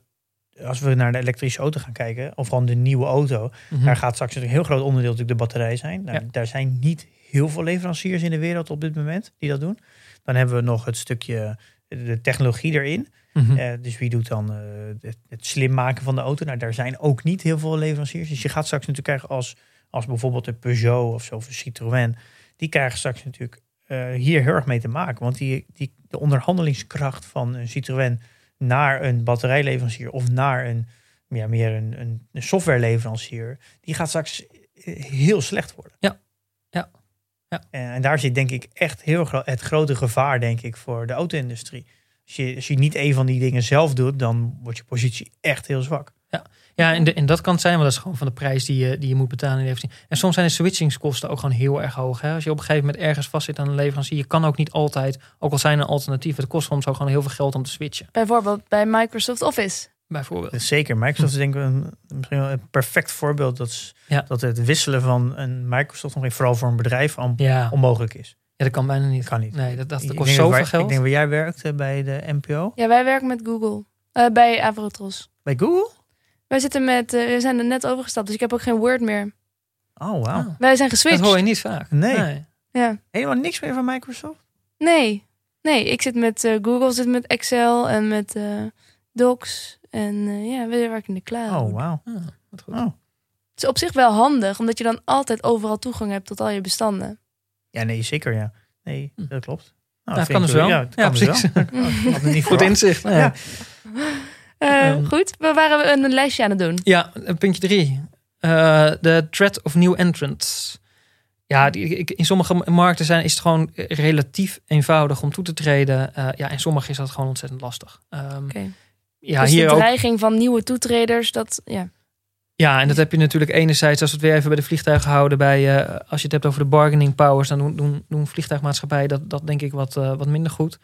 Als we naar de elektrische auto gaan kijken, of gewoon de nieuwe auto, Mhm. daar gaat straks natuurlijk een heel groot onderdeel natuurlijk de batterij zijn. Nou, Ja. Daar zijn niet heel veel leveranciers in de wereld op dit moment die dat doen. Dan hebben we nog het stukje de technologie erin. Mhm. Eh, dus wie doet dan eh, het, het slim maken van de auto? Nou, daar zijn ook niet heel veel leveranciers. Dus je gaat straks natuurlijk krijgen als, als bijvoorbeeld een Peugeot of zo, of Citroën. Die krijgen straks natuurlijk eh, hier heel erg mee te maken. Want die, die, de onderhandelingskracht van een Citroën naar een batterijleverancier of naar een, ja, meer een, een, een softwareleverancier, die gaat straks eh, heel slecht worden. Ja. Ja. Ja. En, en daar zit denk ik echt heel gro- het grote gevaar, denk ik, voor de auto-industrie. Als je, als je niet een van die dingen zelf doet, dan wordt je positie echt heel zwak. Ja, en, de, en dat kan het zijn, want dat is gewoon van de prijs die je, die je moet betalen. in de. En soms zijn de switchingskosten ook gewoon heel erg hoog. Hè? Als je op een gegeven moment ergens vastzit aan een leverancier, je kan ook niet altijd, ook al zijn er alternatieven, het kost soms ook gewoon heel veel geld om te switchen. Bijvoorbeeld bij Microsoft Office. Bijvoorbeeld. Zeker, Microsoft is denk ik een, misschien wel een perfect voorbeeld dat, is- Ja. dat het wisselen van een Microsoft, vooral voor een bedrijf, on- Ja, onmogelijk is. ja, dat kan bijna niet. Kan niet. Nee, dat, dat, Ik dat kost zoveel waar, geld. Ik denk waar jij werkt eh, bij de NPO. Ja, wij werken met Google. Eh, bij Avrotros. Bij Google? Wij zitten met, eh, we zijn er net overgestapt, dus ik heb ook geen Word meer. Oh, wauw. Ah, Wij zijn dat geswitcht. hoor je niet vaak. Nee. Ja. Helemaal niks meer van Microsoft? Nee. Nee, ik zit met eh, Google, zit met Excel en met eh, Docs. En eh, ja, we werken in de cloud. Oh, wauw. Ah, wat goed. Oh. Het is op zich wel handig, omdat je dan altijd overal toegang hebt tot al je bestanden. Ja, nee, zeker ja. Nee, Hm. dat klopt. Nou, vind kan dus wel. Ja, Ja, kan dus precies. wel. Ik had het niet Goed inzicht. Ja. Ja. Ehm. goed, we waren een lijstje aan het doen. Ja, puntje drie. Eh, De threat of new entrants. Ja, die, in sommige markten zijn, is het gewoon relatief eenvoudig om toe te treden. Eh, ja, in sommige is dat gewoon ontzettend lastig. Oké. Ja, dus hier de ook. dreiging van nieuwe toetreders, dat ja. Ja, en dat heb je natuurlijk enerzijds, als we het weer even bij de vliegtuigen houden, bij, als je het hebt over de bargaining powers, dan doen, doen, doen vliegtuigmaatschappijen dat, dat denk ik wat, wat minder goed.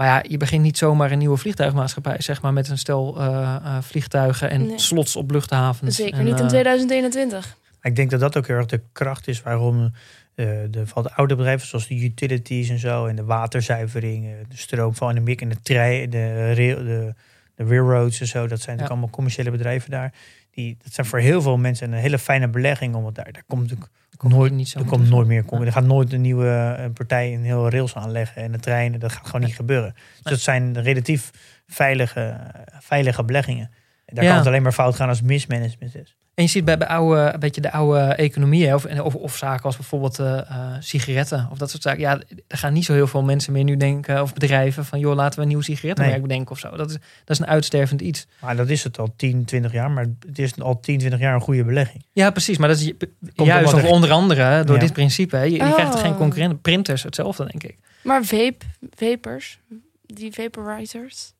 Maar ja, je begint niet zomaar een nieuwe vliegtuigmaatschappij, zeg maar, met een stel eh, eh, vliegtuigen en Nee. slots op luchthavens. Zeker En, niet in eh, 2021. Maar ik denk dat dat ook heel erg de kracht is waarom eh, de, van de oude bedrijven zoals de utilities en zo en de waterzuivering, eh, de stroom van de mik en de trein, de, rail, de, de railroads en zo, dat zijn natuurlijk Ja. allemaal commerciële bedrijven daar. Die, dat zijn voor heel veel mensen een hele fijne belegging, omdat daar, daar komt natuurlijk komt nooit, niet zo er komt nooit meer, er gaat nooit een nieuwe eh, partij een heel rails aanleggen en de treinen, dat gaat gewoon niet gebeuren. Dus dat zijn relatief veilige, veilige beleggingen. En daar Ja. kan het alleen maar fout gaan als mismanagement is. En je ziet bij, bij oude, een beetje de oude economieën, of, of, of zaken als bijvoorbeeld eh, eh, sigaretten of dat soort zaken. Ja, er gaan niet zo heel veel mensen meer nu denken, of bedrijven, van joh, laten we een nieuw sigarettenmerk Nee. bedenken of zo. Dat is, dat is een uitstervend iets. Maar dat is het al 10, 20 jaar. Maar het is al 10, 20 jaar een goede belegging. Ja, precies. Maar dat is je- Komt juist of er- onder andere door Ja. dit principe. hè. Je, je Oh. krijgt er geen concurrenten. Printers, hetzelfde denk ik. Maar vape, vapers, die vaporizers.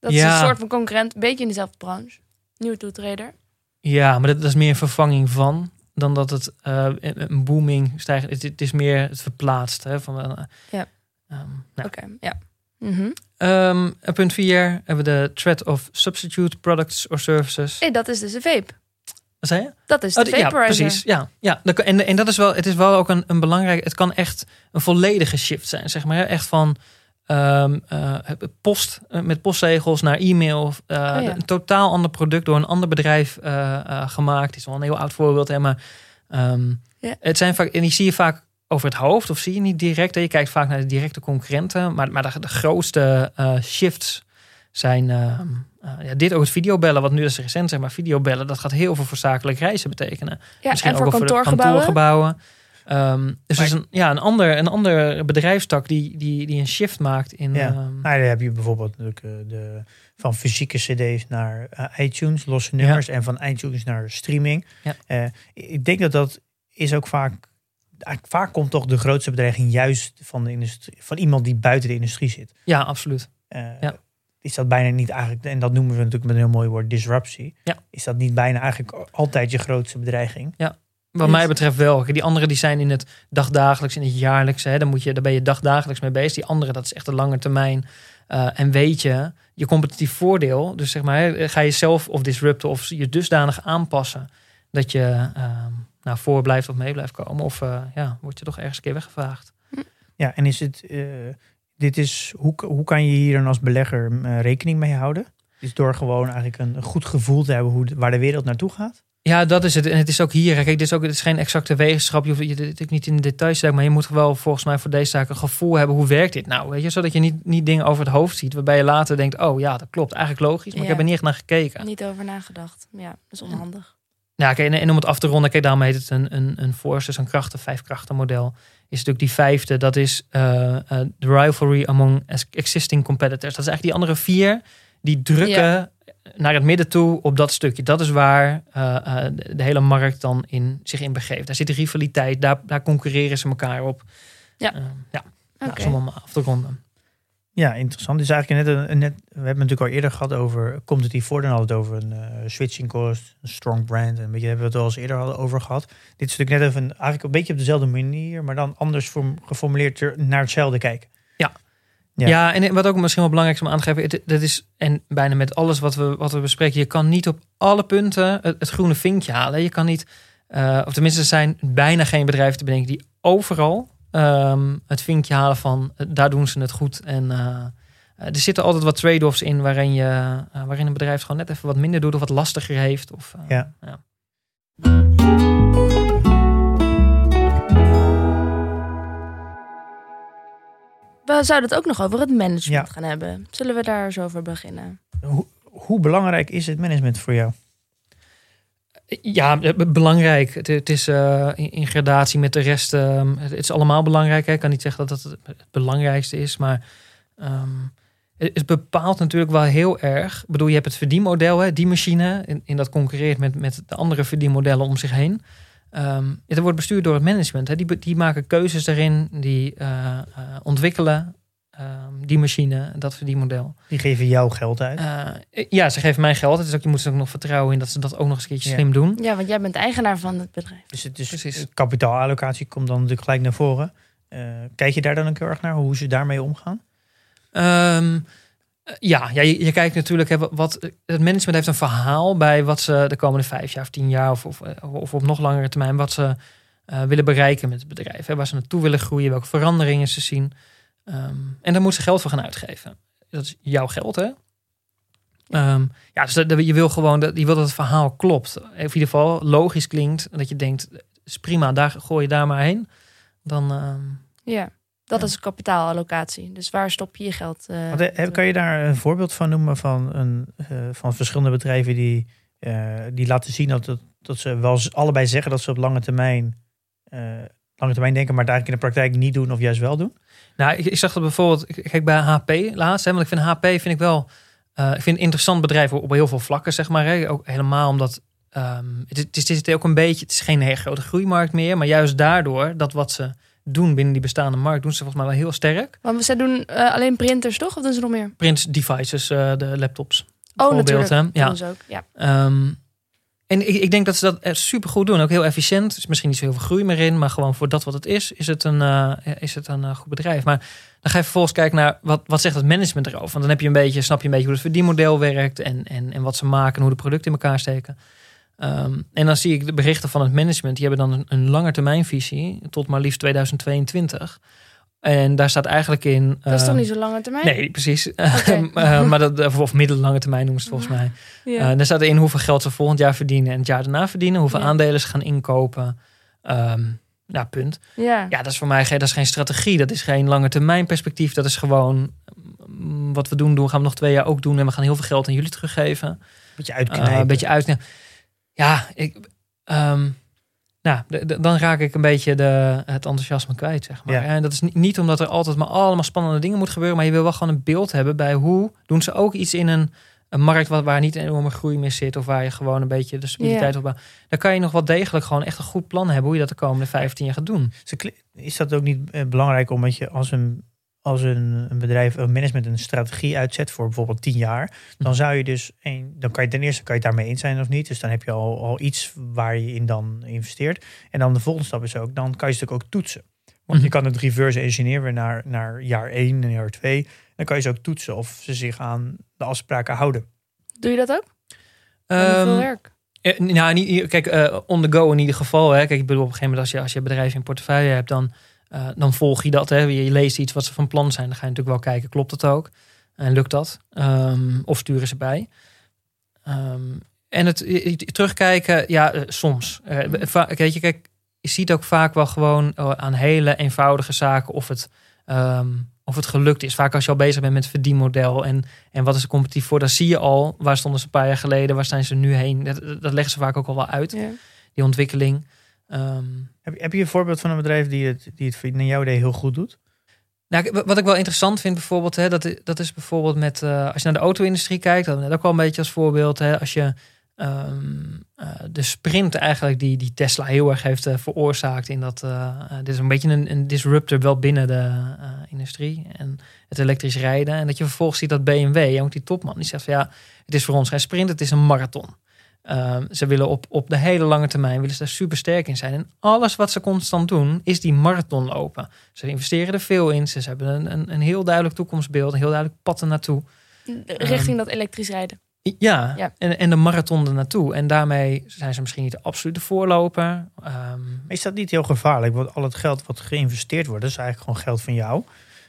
Dat is Ja. een soort van concurrent, een beetje in dezelfde branche. Nieuwe toetreder. Ja, maar dat, dat is meer een vervanging van dan dat het eh, een booming stijgt. Het, het is meer het verplaatst. Hè, van, eh, Ja. ehm, nou. Oké, ja. Mhm. Ehm, en punt 4 hebben we de threat of substitute products or services. Hey, dat is dus een vape. Wat zei je? Dat is de Oh, ja, vaporizer. precies. Ja, ja. En, en dat is wel, het is wel ook een, een belangrijk. Het kan echt een volledige shift zijn, zeg maar. Echt van ehm, eh, post eh, met postzegels naar e-mail. eh, Oh, ja. Een totaal ander product door een ander bedrijf gemaakt. Het is wel een heel oud voorbeeld, hè, maar ehm, Ja. het zijn vaak en die zie je vaak over het hoofd of zie je niet direct. hè. Je kijkt vaak naar de directe concurrenten, maar, maar de, de grootste shifts zijn ehm, eh, ja, dit ook het videobellen, wat nu is recent zeg maar videobellen, dat gaat heel veel voor zakelijk reizen betekenen. Ja, Misschien en voor ook wel de kantoorgebouwen. kantoorgebouwen. Ehm, dus is een, ja, een, ander, een ander bedrijfstak die, die, die een shift maakt in. Ja. Nou, dan heb je bijvoorbeeld natuurlijk eh, de, van fysieke cd's naar eh, iTunes, losse nummers. En van iTunes naar streaming. Ja. Eh, ik denk dat dat is ook vaak... eigenlijk Vaak komt toch de grootste bedreiging juist van, de industrie, van iemand die buiten de industrie zit. ja, absoluut. Ja. Is dat bijna niet eigenlijk, en dat noemen we natuurlijk met een heel mooi woord, disruptie. Ja. Is dat niet bijna eigenlijk altijd je grootste bedreiging? Wat mij betreft wel. Die andere die zijn in het dagdagelijks, in het jaarlijks. Hè, dan, moet je, daar ben je dagdagelijks mee bezig. Die andere, dat is echt een lange termijn. Eh, en weet je, je competitief voordeel. Dus zeg maar, hè, ga je zelf of disrupten of je dusdanig aanpassen. Dat je ehm, nou, voor blijft of mee blijft komen. Of eh, ja, word je toch ergens een keer weggevaagd. Ja, en is het, eh, dit is, hoe, hoe kan je hier dan als belegger rekening mee houden? Is door gewoon eigenlijk een, goed gevoel te hebben hoe, de- waar de wereld naartoe gaat? Ja, dat is het. En het is ook hier. Kijk, dit is ook het is geen exacte wetenschap. Je hoeft je dit niet in de details te maar je moet wel volgens mij voor deze zaak een gevoel hebben. Hoe werkt dit nou? Weet je, zodat je niet, niet dingen over het hoofd ziet, waarbij je later denkt: oh ja, dat klopt, eigenlijk logisch, maar ik heb er niet echt naar gekeken. Niet over nagedacht. Ja, dat is onhandig. Ja, kijk, en, en om het af te ronden, kijk, daarom heet het een, een, een force, dus een krachten, vijf krachten model. Is natuurlijk die vijfde, dat is eh, eh, the rivalry among ex- existing competitors. Dat is eigenlijk die andere vier, die drukken Ja. naar het midden toe op dat stukje. Dat is waar eh, eh, de, de hele markt dan in, zich in begeeft. Daar zit de rivaliteit, daar, daar concurreren ze elkaar op. Ja. Eh, ja, Oké. nou, om af te ronden. Ja, interessant. Dus eigenlijk net, een, net, we hebben het natuurlijk al eerder gehad over competitief voordeel. Dan hadden we het over een switching cost, een strong brand. En een beetje hebben we het al eens eerder hadden over gehad. Dit is natuurlijk net even eigenlijk een beetje op dezelfde manier, maar dan anders geformuleerd er naar hetzelfde kijken. Ja. Ja. en wat ook misschien wel belangrijk is om aan te geven, dat is, en bijna met alles wat we, wat we bespreken, je kan niet op alle punten het, het groene vinkje halen. Je kan niet, eh, of tenminste er zijn bijna geen bedrijven te bedenken die overal ehm, het vinkje halen van eh, daar doen ze het goed. En eh, er zitten altijd wat trade-offs in waarin, je, waarin een bedrijf het gewoon net even wat minder doet of wat lastiger heeft. Of, Ja. We zouden het ook nog over het management Ja. gaan hebben. Zullen we daar zo over beginnen? Hoe, hoe belangrijk is het management voor jou? Ja, eh, be- belangrijk. Het, het is eh, in, gradatie met de rest. ehm, het, het is allemaal belangrijk. hè. Ik kan niet zeggen dat dat het belangrijkste is, maar ehm, het, het bepaalt natuurlijk wel heel erg. Ik bedoel, je hebt het verdienmodel, hè, die machine, in, in dat concurreert met, met de andere verdienmodellen om zich heen. Ehm het wordt bestuurd door het management. Hè. Die, die maken keuzes daarin, die eh, eh, ontwikkelen ehm, die machine, dat verdienmodel. Die geven jou geld uit. Eh, ja, ze geven mij geld. Het is ook, je moet er ook nog vertrouwen in dat ze dat ook nog eens een keertje Ja. slim doen. Ja, want jij bent eigenaar van het bedrijf. Dus het precies. het kapitaalallocatie komt dan natuurlijk gelijk naar voren. Eh, kijk je daar dan ook heel erg naar hoe ze daarmee omgaan? Ehm, eh, ja, ja je, je kijkt natuurlijk, hè, wat, het management heeft een verhaal bij wat ze de komende vijf jaar of tien jaar of, of, eh, of op nog langere termijn, wat ze eh, willen bereiken met het bedrijf. Hè, waar ze naartoe willen groeien, welke veranderingen ze zien. Ehm, en daar moeten ze geld voor gaan uitgeven. Dat is jouw geld, hè? Ehm, ja, dus dat, dat- je wil gewoon dat, je wil dat het verhaal klopt. Of in ieder geval logisch klinkt. Dat je denkt, is prima, daar gooi je daar maar heen. Dan, ehm, Ja, dat Ja. is kapitaalallocatie. Dus waar stop je je geld? eh, Want, eh, kan je daar een voorbeeld van noemen van, een, eh, van verschillende bedrijven die, eh, die laten zien dat, het, dat ze wel allebei zeggen dat ze op lange termijn, eh, lange termijn denken, maar het eigenlijk in de praktijk niet doen of juist wel doen? Nou, ik, ik zag dat bijvoorbeeld, ik- kijk bij HP laatst, hè, want ik vind HP vind ik wel, eh, ik vind een interessant bedrijf op, op heel veel vlakken, zeg maar. Hè. Ook helemaal omdat ehm, het, is- het, is, het is ook een beetje, het is geen hele grote groeimarkt meer, maar juist daardoor dat wat ze doen binnen die bestaande markt, doen ze volgens mij wel heel sterk. Want ze doen eh, alleen printers, toch? Of doen ze nog meer? Print devices, eh, de laptops. Oh, natuurlijk. hè? Ja. doen ze ook. Ja. Ehm, en ik, ik denk dat ze dat super goed doen. Ook heel efficiënt. Er is misschien niet zo heel veel groei meer in. Maar gewoon voor dat wat het is, is het een, eh, is het een goed bedrijf. Maar dan ga je vervolgens kijken naar wat, wat zegt het management erover. Want dan heb je een beetje, snap je een beetje hoe het verdienmodel werkt. En, en, en wat ze maken en hoe de producten in elkaar steken. Ehm, en dan zie ik de berichten van het management. Die hebben dan een, een langetermijnvisie tot maar liefst 2022. En daar staat eigenlijk in... Dat is toch ehm, niet zo lange termijn? Nee, precies. Eh, maar dat, of middellange termijn noemen ze het volgens mij. Ja. Eh, daar staat in hoeveel geld ze volgend jaar verdienen en het jaar daarna verdienen. Hoeveel Ja. aandelen ze gaan inkopen. Ja, punt. ja. Ja, dat is voor mij geen, dat is geen strategie. Dat is geen lange termijn perspectief. Dat is gewoon mm, wat we doen, doen gaan we nog twee jaar ook doen. En we gaan heel veel geld aan jullie teruggeven. beetje Eh, uitknijpen. een beetje uit. Ja, ik, ehm, nou, dan raak ik een beetje de, het enthousiasme kwijt, zeg maar. Ja. En dat is niet, niet omdat er altijd maar allemaal spannende dingen moeten gebeuren, maar je wil wel gewoon een beeld hebben bij hoe doen ze ook iets in een, een markt waar, waar niet een enorme groei meer zit of waar je gewoon een beetje de stabiliteit Ja. op bouwt. Dan kan je nog wel degelijk gewoon echt een goed plan hebben hoe je dat de komende 15 jaar gaat doen. Is dat ook niet eh, belangrijk omdat je als een, als een, een bedrijf, een management een strategie uitzet voor bijvoorbeeld tien jaar, dan zou je dus een, dan kan je ten eerste kan je daarmee eens zijn of niet. Dus dan heb je al, al iets waar je in dan investeert. En dan de volgende stap is ook, dan kan je het ook toetsen. Want je Mhm. kan het reverse engineeren weer naar, naar jaar 1 en jaar 2. Dan kan je ze ook toetsen of ze zich aan de afspraken houden. Doe je dat ook? Ehm, veel Ehm, werk. Eh, nou, niet, kijk, eh, on the go in ieder geval. Hè. Kijk, ik bedoel, op een gegeven moment als je, als je bedrijf in portefeuille hebt, dan, eh, dan volg je dat. Hè. Je leest iets wat ze van plan zijn. Dan ga je natuurlijk wel kijken, klopt dat ook? En lukt dat? Ehm, of sturen ze bij? Ehm, en het terugkijken, ja, eh, soms. Eh, weet je, kijk, je ziet ook vaak wel gewoon eh, aan hele eenvoudige zaken of het, ehm, of het gelukt is. Vaak als je al bezig bent met het verdienmodel en, en wat is er competitief voor, dan zie je al waar stonden ze een paar jaar geleden, waar zijn ze nu heen. Dat, dat leggen ze vaak ook al wel uit, Ja. die ontwikkeling. Ehm, Heb, heb je een voorbeeld van een bedrijf die het, die het naar jouw idee heel goed doet? Nou, wat ik wel interessant vind bijvoorbeeld, hè, dat, dat is bijvoorbeeld met, eh, als je naar de auto-industrie kijkt, dat net ook wel een beetje als voorbeeld, hè, als je ehm, eh, de sprint eigenlijk die, die Tesla heel erg heeft eh, veroorzaakt in dat, dit is een beetje een, een disruptor wel binnen de industrie en het elektrisch rijden. En dat je vervolgens ziet dat BMW, ook die topman, die zegt van ja, het is voor ons geen sprint, het is een marathon. Ehm, ze willen op, op de hele lange termijn willen ze daar super sterk in zijn. En alles wat ze constant doen, is die marathon lopen. Ze investeren er veel in. Ze hebben een, een, een heel duidelijk toekomstbeeld, een heel duidelijk pad ernaartoe. Richting dat elektrisch rijden. Ja, Ja. En, en de marathon er naartoe. En daarmee zijn ze misschien niet de absolute voorloper. Ehm, Is dat niet heel gevaarlijk? Want al het geld wat geïnvesteerd wordt, is eigenlijk gewoon geld van jou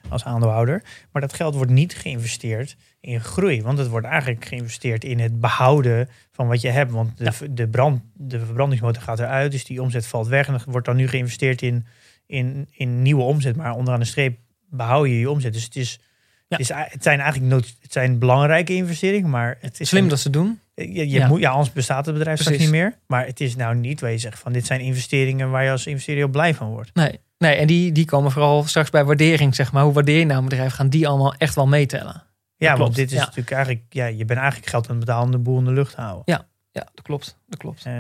als aandeelhouder. Maar dat geld wordt niet geïnvesteerd in groei. Want het wordt eigenlijk geïnvesteerd in het behouden van wat je hebt. Want de, de, brand, de verbrandingsmotor gaat eruit, dus die omzet valt weg. En er wordt dan nu geïnvesteerd in, in, in nieuwe omzet. Maar onderaan de streep behoud je je omzet. Dus het, is, Ja. het, is, het zijn eigenlijk nood, het zijn belangrijke investeringen. Maar het is slim een- dat ze doen. je, je Ja. Moet, ja, anders bestaat het bedrijf straks niet meer. Maar het is nou niet waar je zegt van dit zijn investeringen waar je als investeerder blij van wordt. Nee, nee en die, die komen vooral straks bij waardering, zeg maar. Hoe waardeer je nou een bedrijf? Gaan die allemaal echt wel meetellen? Ja, klopt, want dit is ja. natuurlijk eigenlijk, ja, je bent eigenlijk geld aan het betalen om de boel in de lucht te houden. Ja, dat klopt. Dat klopt. Eh,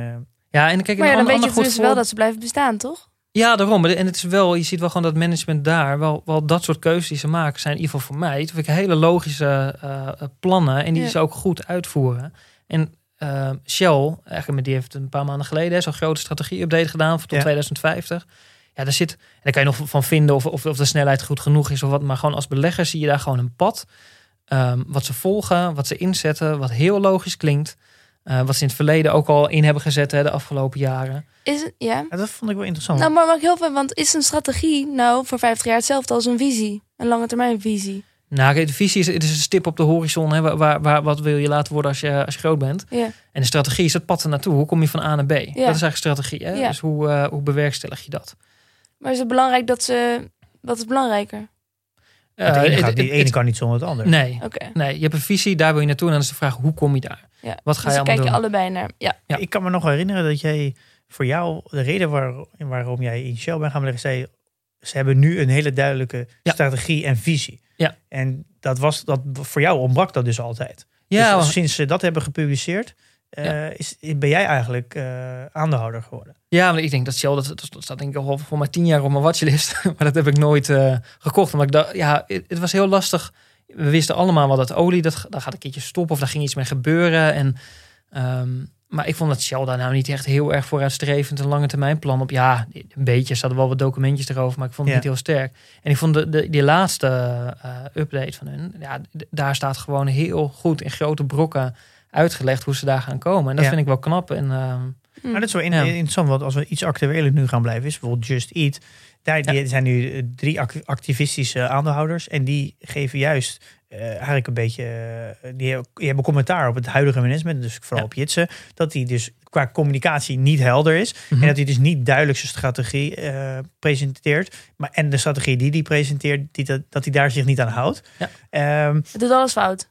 Ja, en kijk, Maar ja, een dan weet je dus wel voor- dat ze blijven bestaan, toch? Ja, daarom. En het is wel, je ziet wel gewoon dat management daar, wel, wel dat soort keuzes die ze maken, zijn in ieder geval voor mij, dat vind ik hele logische eh, eh, plannen en die Ja. ze ook goed uitvoeren. En Shell, eigenlijk met die heeft een paar maanden geleden zo'n grote strategie-update gedaan voor tot Ja. 2050. Ja, daar zit, en daar kan je nog van vinden of, of, of de snelheid goed genoeg is of wat, maar gewoon als belegger zie je daar gewoon een pad. Ehm, wat ze volgen, wat ze inzetten, wat heel logisch klinkt. eh, wat ze in het verleden ook al in hebben gezet hè, de afgelopen jaren. Is het, ja. ja, dat vond ik wel interessant. Nou, maar mag ik heel veel, want is een strategie nou voor 50 jaar hetzelfde als een visie? Een lange termijn visie. Nou, de visie is, het is een stip op de horizon. Hè, waar, waar, wat wil je laten worden als je, als je groot bent? Ja. En de strategie is het pad er naartoe. Hoe kom je van A naar B? Dat is eigenlijk strategie. Hè? Ja. Dus hoe, eh, hoe bewerkstellig je dat? Maar is het belangrijk dat ze... Wat is belangrijker? Het Eh, ene, het- gaat, die het- ene kan niet zonder het ander. Nee, Oké. nee, je hebt een visie, daar wil je naartoe. En dan is de vraag, hoe kom je daar? Ja. Wat ga Dus je dan kijk allemaal je doen? allebei naar... Ja. Ja. Ik kan me nog herinneren dat jij voor jou, de reden waar, waarom jij in Shell bent gaan beleggen, zei ze hebben nu een hele duidelijke Ja. strategie en visie. Ja. En dat was dat voor jou ontbrak dat dus altijd. Ja, dus sinds ze dat hebben gepubliceerd, eh, is, ben jij eigenlijk eh, aandeelhouder geworden. ja, maar ik denk dat Shell, dat, dat staat denk ik al voor mij tien jaar op mijn watchlist. maar dat heb ik nooit eh, gekocht. Omdat ik dacht, ja, het, het was heel lastig. We wisten allemaal wel dat olie, dat, dat gaat een keertje stoppen of daar ging iets mee gebeuren. En, ehm, maar ik vond dat Shell daar nou niet echt heel erg vooruitstrevend een lange termijn plan op. Ja, een beetje, er hadden wel wat documentjes erover, maar ik vond het Ja. niet heel sterk. En ik vond de, de, die laatste update van hun, ja, daar staat gewoon heel goed in grote brokken uitgelegd hoe ze daar gaan komen. En dat Ja. vind ik wel knap. En ehm, Hm. Maar dat is wel in- Ja. interessant, want als we iets actueler nu gaan blijven, is bijvoorbeeld Just Eat. Daar die zijn nu eh, drie ac- activistische aandeelhouders en die geven juist eh, eigenlijk een beetje, eh, die, hebben- die hebben commentaar op het huidige management, dus vooral Ja. op Jitsen, dat die dus qua communicatie niet helder is mhm. en dat hij dus niet duidelijk zijn strategie eh, presenteert, maar en de strategie die hij presenteert, die, dat, dat hij daar zich niet aan houdt. Ja. Ehm, Het doet alles fout.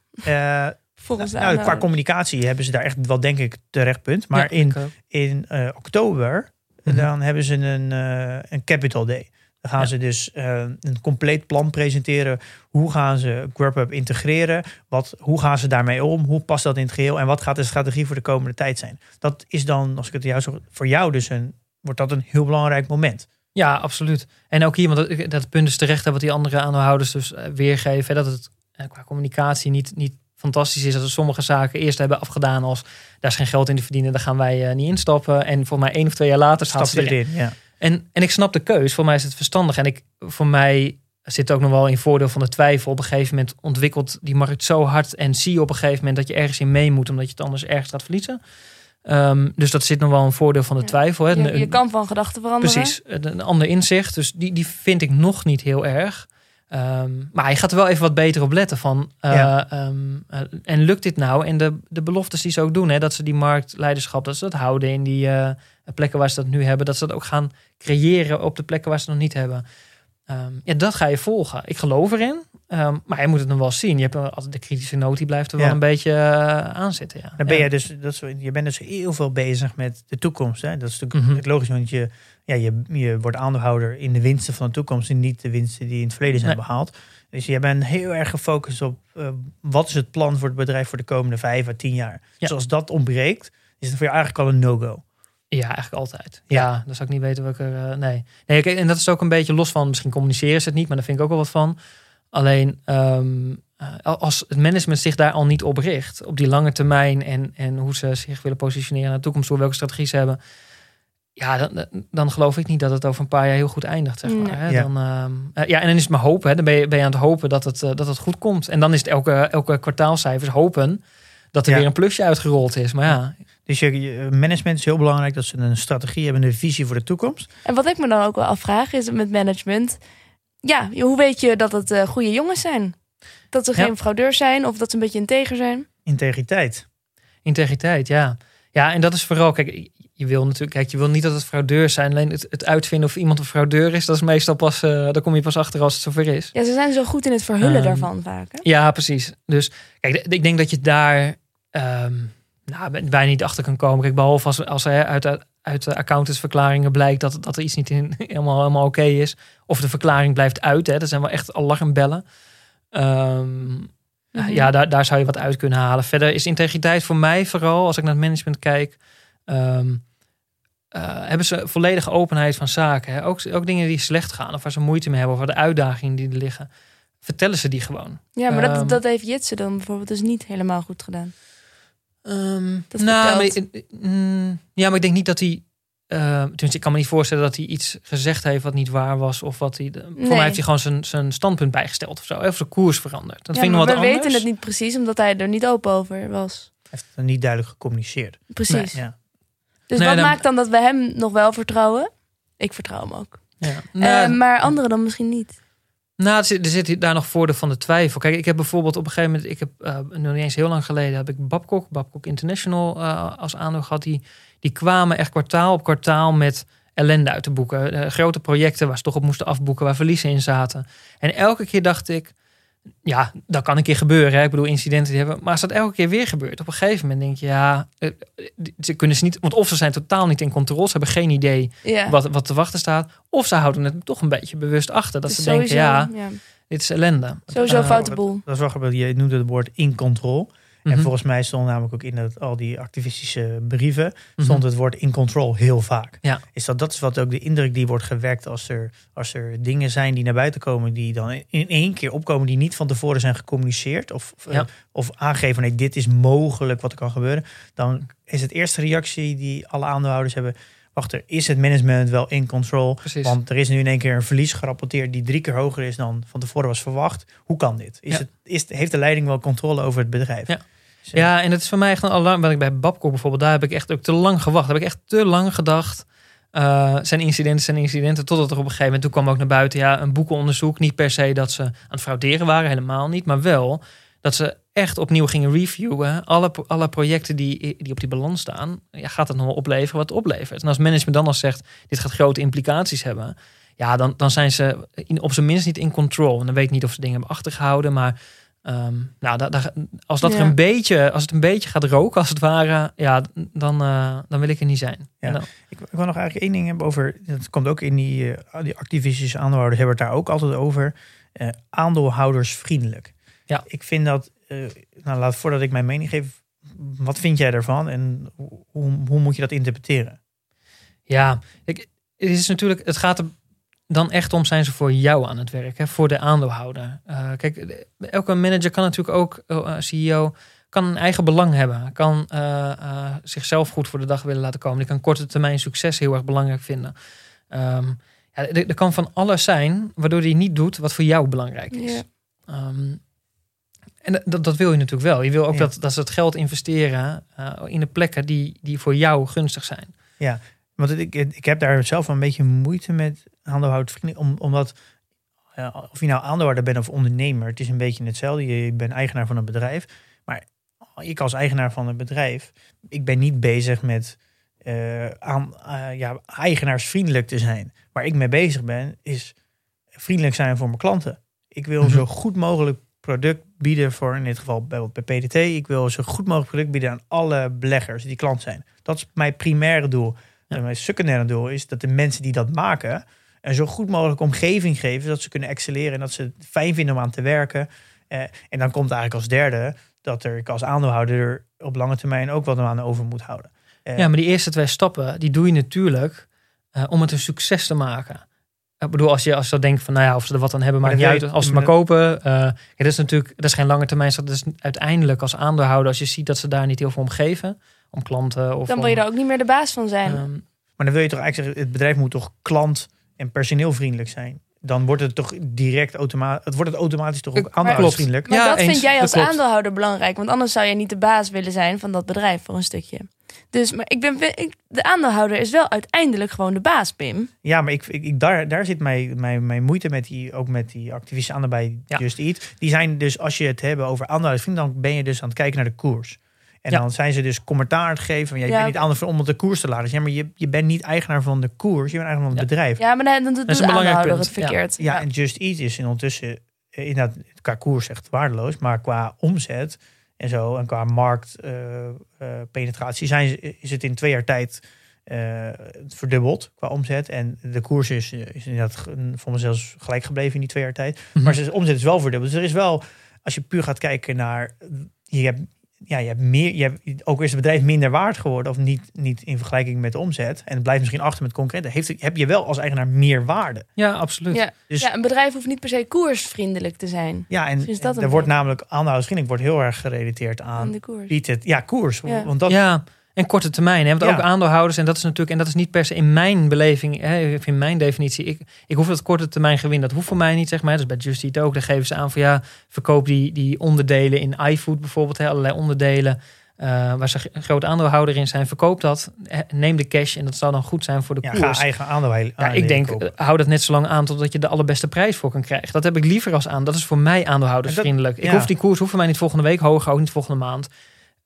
Volgens nou, qua communicatie hebben ze daar echt wel, denk ik, terecht punt. Maar Ja, in, in eh, oktober, Mhm. dan hebben ze een, eh, een Capital Day. Dan gaan Ja. ze dus eh, een compleet plan presenteren. Hoe gaan ze Grubhub integreren? Wat, hoe gaan ze daarmee om? Hoe past dat in het geheel? En wat gaat de strategie voor de komende tijd zijn? Dat is dan, als ik het zo, voor jou dus een, wordt dat een heel belangrijk moment. Ja, absoluut. En ook hier, want dat, dat punt is terecht, hè, wat die andere aandeelhouders dus weergeven. Hè, dat het qua communicatie niet, niet fantastisch is. Dat we sommige zaken eerst hebben afgedaan als daar is geen geld in te verdienen, daar gaan wij eh, niet instappen. En voor mij één of twee jaar later staat Stap ze erin. Ja. En, en ik snap de keus. Voor mij is het verstandig. En ik, voor mij zit ook nog wel in voordeel van de twijfel. Op een gegeven moment ontwikkelt die markt zo hard. En zie je op een gegeven moment dat je ergens in mee moet. Omdat je het anders ergens gaat verliezen. Ehm, dus dat zit nog wel een voordeel van de Ja. twijfel. Hè. Je, kan van gedachten veranderen. Precies, een een ander inzicht. Dus die, die vind ik nog niet heel erg. Ehm, maar hij gaat er wel even wat beter op letten van. eh, Ja. ehm, eh, en lukt dit nou? En de, de beloftes die ze ook doen, hè, dat ze die marktleiderschap, dat ze dat houden in die eh, plekken waar ze dat nu hebben, dat ze dat ook gaan creëren op de plekken waar ze het nog niet hebben. Ehm, ja, dat ga je volgen. Ik geloof erin, Ehm, maar je moet het nog wel zien. Je hebt altijd de kritische noot, die blijft er wel Ja. een beetje eh, aan zitten. Ja. Dan ben je dus, dat is, je bent dus heel veel bezig met de toekomst. Hè? Dat is natuurlijk Mhm. het logisch, want je, ja, je, je wordt aandeelhouder in de winsten van de toekomst en niet de winsten die in het verleden zijn Nee. behaald. Dus je bent heel erg gefocust op eh, wat is het plan voor het bedrijf voor de komende vijf à tien jaar. Ja. Dus als dat ontbreekt, is het voor jou eigenlijk al een no-go. Ja, eigenlijk altijd. Ja, dan zou ik niet weten welke. eh nee. nee kijk, en dat is ook een beetje los van. Misschien communiceren ze het niet, maar daar vind ik ook wel wat van. Alleen ehm, eh, als het management zich daar al niet op richt, op die lange termijn en, en hoe ze zich willen positioneren naar de toekomst, door welke strategie ze hebben. Ja, dan, dan geloof ik niet dat het over een paar jaar heel goed eindigt. Zeg maar, Nee. hè? Ja. Dan, ehm, eh, ja, en dan is het maar hopen. Hè? Dan ben je, ben je aan het hopen dat het, eh, dat het goed komt. En dan is het elke, elke kwartaalcijfers hopen dat er Ja. weer een plusje uitgerold is. Maar ja, Dus je, je- management is heel belangrijk dat ze een strategie hebben, een visie voor de toekomst. En wat ik me dan ook wel afvraag is met management. Ja, hoe weet je dat het eh, goede jongens zijn? Dat ze Ja. geen fraudeurs zijn of dat ze een beetje integer zijn? Integriteit. Integriteit, ja. Ja, en dat is vooral, kijk, je wil natuurlijk, kijk, je wil niet dat het fraudeurs zijn. Alleen het, het uitvinden of iemand een fraudeur is, dat is meestal pas, eh daar kom je pas achter als het zover is. Ja, ze zijn zo goed in het verhullen Ehm, daarvan vaak. Hè? Ja, precies. Dus kijk, ik denk dat je daar ehm nou, bijna niet achter kan komen. Kijk, behalve als, als er uit, uit de accountantsverklaringen blijkt dat, dat er iets niet in, helemaal, helemaal oké is. Of de verklaring blijft uit. Hè. Dat zijn wel echt alarmbellen. Mhm. Ja, daar, daar zou je wat uit kunnen halen. Verder is integriteit voor mij vooral, als ik naar het management kijk... ehm, eh, hebben ze volledige openheid van zaken. Hè? Ook, ook dingen die slecht gaan of waar ze moeite mee hebben... of waar de uitdagingen die er liggen. Vertellen ze die gewoon. Ja, maar Ehm, dat, dat heeft Jitse dan bijvoorbeeld dus niet helemaal goed gedaan. Ehm, Dat nou, maar, mm, ja, maar ik denk niet dat hij. tenminste, ik kan me niet voorstellen dat hij iets gezegd heeft wat niet waar was. Of wat hij. Voor Nee. mij heeft hij gewoon zijn, zijn standpunt bijgesteld of zo. Of zijn koers veranderd. Dat ja, vind ik nog we wat anders. weten het niet precies, omdat hij er niet open over was. Hij heeft het niet duidelijk gecommuniceerd. Precies. Ja. Dus Nee, wat dan- maakt dan dat we hem nog wel vertrouwen? Ik vertrouw hem ook. Ja. Eh, maar anderen dan misschien niet. Nou, er zit, daar nog voordeel van de twijfel. Kijk, ik heb bijvoorbeeld op een gegeven moment, ik heb eh, nog niet eens heel lang geleden, heb ik Babcock, Babcock International eh, als aandeel gehad. Die, die kwamen echt kwartaal op kwartaal met ellende uit te boeken. Eh, grote projecten waar ze toch op moesten afboeken, waar verliezen in zaten. En elke keer dacht ik, ja, dat kan een keer gebeuren. Hè? Ik bedoel, incidenten die hebben. Maar als dat elke keer weer gebeurt, op een gegeven moment denk je, ja, eh, ze kunnen ze niet, want of ze zijn totaal niet in controle, ze hebben geen idee Ja. wat, wat te wachten staat. Of ze houden het toch een beetje bewust achter. Dat Dus ze denken, ja, ja. dit is ellende. Sowieso Eh, foute boel. Dat is wel grappig. Je noemde het woord in En Mhm. volgens mij stond namelijk ook in dat, al die activistische brieven Mhm. stond het woord in control heel vaak. Ja. Is dat, dat is wat ook de indruk die wordt gewekt als er, als er dingen zijn die naar buiten komen, die dan in één keer opkomen, die niet van tevoren zijn gecommuniceerd of, of, Ja. eh, of aangeven, nee, dit is mogelijk wat er kan gebeuren. Dan is het eerste reactie die alle aandeelhouders hebben, wacht er, is het management wel in control? Precies. Want er is nu in één keer een verlies gerapporteerd die drie keer hoger is dan van tevoren was verwacht. Hoe kan dit? Is Ja. het, is, heeft de leiding wel controle over het bedrijf? Ja. Ja, en het is voor mij echt een alarm. Wat ik bij Babcock bijvoorbeeld, daar heb ik echt ook te lang gewacht. Daar heb ik echt te lang gedacht. Eh, zijn incidenten, zijn incidenten. Totdat er op een gegeven moment, toen kwam ook naar buiten, ja, een boekenonderzoek. Niet per se dat ze aan het frauderen waren, helemaal niet. Maar wel dat ze echt opnieuw gingen reviewen. Alle, alle projecten die, die op die balans staan. Ja, gaat het nog wel opleveren wat het oplevert? En als management dan al zegt, dit gaat grote implicaties hebben. Ja, dan, dan zijn ze in, op zijn minst niet in control. En dan weet ik niet of ze dingen hebben achtergehouden. Maar ehm, nou, da- da- als, dat er een beetje, als het een beetje gaat roken, als het ware, ja, dan, eh, dan wil ik er niet zijn. Ja. Ik, ik wil nog eigenlijk één ding hebben over. Dat komt ook in die, eh, die activistische aandeelhouders hebben het daar ook altijd over. eh aandeelhoudersvriendelijk. Ja. Ik vind dat. Eh, nou, laat voordat ik mijn mening geef. Wat vind jij daarvan en hoe, hoe moet je dat interpreteren? Ja, ik, het is natuurlijk, het gaat er dan echt om, zijn ze voor jou aan het werk, hè, voor de aandeelhouder. Eh, kijk, elke manager kan natuurlijk ook, eh, CEO, kan een eigen belang hebben, kan eh, eh, zichzelf goed voor de dag willen laten komen. Die kan korte termijn succes heel erg belangrijk vinden. Ehm, ja, er, er kan van alles zijn waardoor hij niet doet wat voor jou belangrijk is. Ehm, en dat, dat wil je natuurlijk wel. Je wil ook Ja. dat, dat ze het geld investeren eh, in de plekken die, die voor jou gunstig zijn. Want ik, ik heb daar zelf een beetje moeite met aandeelhoudersvriendelijk. Om, omdat of je nou aandeelhouder bent of ondernemer, het is een beetje hetzelfde. Je bent eigenaar van een bedrijf. Maar ik als eigenaar van een bedrijf, ik ben niet bezig met eh, aan, eh, ja, eigenaarsvriendelijk te zijn. Waar ik mee bezig ben, is vriendelijk zijn voor mijn klanten. Ik wil Mhm. zo goed mogelijk product bieden voor, in dit geval bij, bij PDT. Ik wil zo goed mogelijk product bieden aan alle beleggers die klant zijn. Dat is mijn primaire doel. En mijn secundaire doel is dat de mensen die dat maken... een zo goed mogelijk omgeving geven... dat ze kunnen excelleren en dat ze het fijn vinden om aan te werken. Eh, en dan komt eigenlijk als derde... dat er ik als aandeelhouder er op lange termijn ook wat aan over moet houden. Eh, Ja, maar die eerste twee stappen, die doe je natuurlijk eh, om het een succes te maken. Ik bedoel, als je, als je dan denkt van, nou ja, of ze er wat aan hebben, Maar maakt niet uit. Als ze het maar kopen. eh ja, dat is natuurlijk, dat is geen lange termijn. Dat is uiteindelijk als aandeelhouder, als je ziet dat ze daar niet heel veel om geven, om klanten of Dan wil je daar ook niet meer de baas van zijn. ehm, Maar dan wil je toch eigenlijk zeggen, het bedrijf moet toch klant- en personeelvriendelijk zijn. Dan wordt het toch direct automatisch, het wordt het automatisch toch ook aandeelhoudersvriendelijk. maar ja, dat eens, vind jij als klopt. aandeelhouder belangrijk. Want anders zou je niet de baas willen zijn van dat bedrijf voor een stukje. Dus maar ik ben, ik, de aandeelhouder is wel uiteindelijk gewoon de baas, Pim. Ja, maar ik, ik, ik- daar, daar zit mijn, mijn, mijn moeite met die, ook met die activisten aan bij Ja. Just Eat. Die zijn dus, als je het hebben over aandeelhoudersvrienden, dan ben je dus aan het kijken naar de koers. En Ja. dan zijn ze dus commentaar aan het geven. Van, ja, je Ja. bent niet aandeelhouder om op de koers te laten. Ja, maar je, je bent niet eigenaar van de koers. Je bent eigenaar van het bedrijf. Ja, maar dan, dan doet is de een belangrijk het verkeerd. Ja, en Just Eat is ondertussen eh, inderdaad qua koers echt waardeloos. Maar qua omzet en zo en qua marktpenetratie zijn ze- is het in twee jaar tijd eh, verdubbeld qua omzet. En de koers is, eh, is inderdaad voor me zelfs gelijk gebleven in die twee jaar tijd. Mhm. Maar de omzet is wel verdubbeld. Dus er is wel, als je puur gaat kijken naar, je hebt, ja, je hebt meer, je hebt, ook is het bedrijf minder waard geworden of niet, niet in vergelijking met de omzet. En het blijft misschien achter met concurrenten. Heeft, heb je wel als eigenaar meer waarde. ja, absoluut. Ja. Dus Ja, een bedrijf hoeft niet per se koersvriendelijk te zijn Ja, en, dat een er wordt namelijk aandeelhoudersvriendelijk wordt heel erg gerelateerd aan aan de koers. biedt het, ja, koers. Ja. Want dat, Ja, en korte termijn. Hè? Want Ja. ook aandeelhouders, en dat is natuurlijk, en dat is niet per se in mijn beleving, hè, in mijn definitie. Ik, ik hoef dat korte termijn gewin, dat hoeft voor mij niet, zeg maar. Dat is bij Just Eat ook. Daar geven ze aan van ja, verkoop die, die onderdelen in iFood bijvoorbeeld, hè, allerlei onderdelen. eh, waar ze g- groot aandeelhouder in zijn, verkoop dat. Neem de cash en dat zal dan goed zijn voor de ja, koers. ga eigen aandeel Ja, ik denk, eh, hou dat net zo lang aan totdat je de allerbeste prijs voor kan krijgen. Dat heb ik liever als aan. Dat is voor mij aandeelhoudersvriendelijk. Ik ja. hoef die koers, hoeft voor mij niet volgende week hoger, ook niet volgende maand.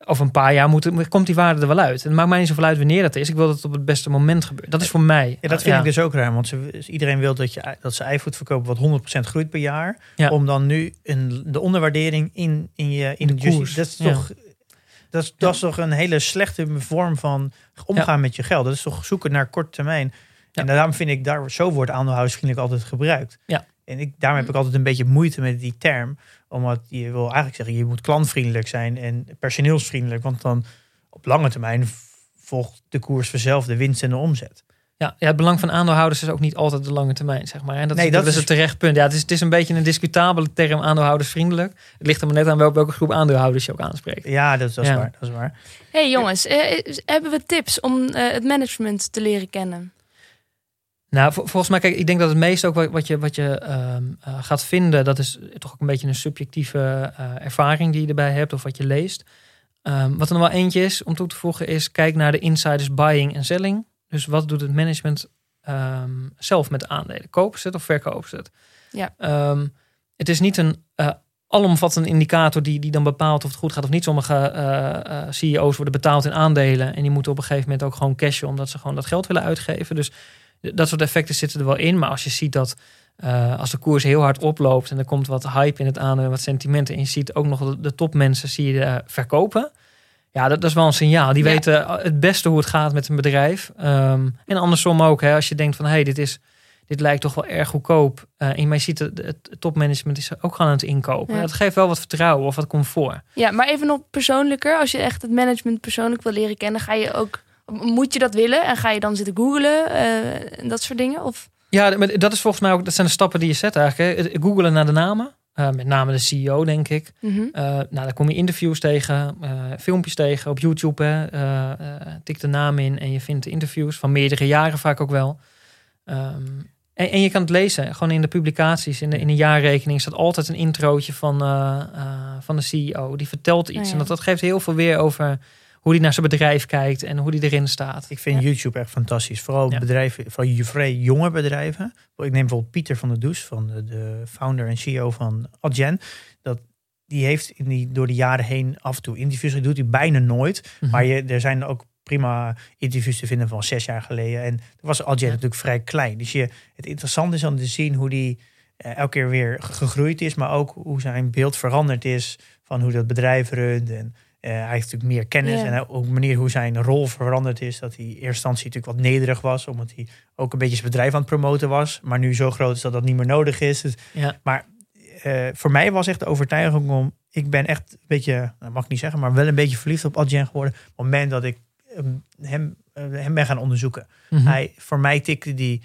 Over een paar jaar moet, het- komt die waarde er wel uit. Het maakt mij niet zoveel uit wanneer dat is. Ik wil dat het op het beste moment gebeurt. Dat is voor mij. Ja, dat vind ik dus ook raar. Want ze, iedereen wil dat, je, dat ze iFood verkopen wat 100% groeit per jaar. Ja. Om dan nu een, de onderwaardering in, in je in de de koers. Dat is toch... Dat is, dat is toch een hele slechte vorm van omgaan met je geld. Dat is toch zoeken naar korte termijn. En daarom vind ik, daar, zo wordt aandeelhoudersvriendelijk altijd gebruikt. Ja. En ik, daarom heb ik altijd een beetje moeite met die term. Omdat je wil eigenlijk zeggen, je moet klantvriendelijk zijn en personeelsvriendelijk. Want dan op lange termijn volgt de koers vanzelf de winst en de omzet. Ja, ja, het belang van aandeelhouders is ook niet altijd de lange termijn, zeg maar. En dat, Nee, is, dat dat is terecht punt. Ja, het is, het is een beetje een discutabele term aandeelhoudersvriendelijk. Het ligt er maar net aan welke, welke groep aandeelhouders je ook aanspreekt. Ja, dat, dat is Ja. waar. Dat is waar. hey, jongens, eh, hebben we tips om eh, het management te leren kennen? Nou, vol- volgens mij, kijk, ik denk dat het meeste ook wat, wat je, wat je ehm, eh, gaat vinden, dat is toch ook een beetje een subjectieve eh, ervaring die je erbij hebt of wat je leest. Ehm, wat er nog wel eentje is om toe te voegen is, kijk naar de insiders buying en selling. Dus wat doet het management ehm, zelf met de aandelen? Kopen ze het of verkopen ze het? Ja. Het is niet een eh, alomvattende indicator die, die dan bepaalt of het goed gaat of niet. Sommige eh, CEO's worden betaald in aandelen en die moeten op een gegeven moment ook gewoon cashen omdat ze gewoon dat geld willen uitgeven. Dus dat soort effecten zitten er wel in. Maar als je ziet dat eh, als de koers heel hard oploopt en er komt wat hype in het aandeel en wat sentimenten en je ziet ook nog de, de topmensen zie je eh, verkopen. Ja, dat, dat is wel een signaal. Die Ja. weten eh, het beste hoe het gaat met een bedrijf. Ehm, en andersom ook, hè, als je denkt van hé, hey, dit is dit lijkt toch wel erg goedkoop. Eh, en je ziet het, het topmanagement is ook gewoon aan het inkopen. Ja. Dat geeft wel wat vertrouwen of wat comfort. Ja, maar even nog persoonlijker. Als je echt het management persoonlijk wil leren kennen, ga je ook. Moet je dat willen? En ga je dan zitten googlen eh, en dat soort dingen? Of Ja, maar dat is volgens mij ook, dat zijn de stappen die je zet eigenlijk. Hè. Googelen naar de namen. Eh, met name de CEO, denk ik. Eh, nou, daar kom je interviews tegen, filmpjes tegen op YouTube. Hè. Tik de naam in en je vindt interviews van meerdere jaren vaak ook wel. Ehm, en, en je kan het lezen, gewoon in de publicaties, in de, in de jaarrekening staat altijd een introotje van, van de CEO. Die vertelt iets. Oh ja. En dat, dat geeft heel veel weer over hoe hij naar zijn bedrijf kijkt en hoe hij erin staat. Ik vind YouTube echt fantastisch. Vooral Ja. bedrijven, vooral je- vrij jonge bedrijven. Ik neem bijvoorbeeld Pieter van der Does, van de, de founder en CEO van Adyen. Dat, die heeft in die, door de jaren heen af en toe interviews. Dat doet hij bijna nooit. Mhm. Maar je, er zijn ook prima interviews te vinden van zes jaar geleden. En toen was Adyen natuurlijk vrij klein. Dus je, het interessant is om te zien hoe die eh, elke keer weer gegroeid is. Maar ook hoe zijn beeld veranderd is van hoe dat bedrijf runt. En eh, hij heeft natuurlijk meer kennis. Ja. En ook de manier hoe zijn rol veranderd is. Dat hij in eerste instantie natuurlijk wat nederig was. Omdat hij ook een beetje zijn bedrijf aan het promoten was. Maar nu zo groot is dat dat niet meer nodig is. Dus- Ja. Maar eh, voor mij was echt de overtuiging om... Ik ben echt een beetje, nou, mag ik niet zeggen... maar wel een beetje verliefd op Adyen geworden. Op het moment dat ik eh, hem, eh, hem ben gaan onderzoeken. Mhm. Hij, voor mij tikte die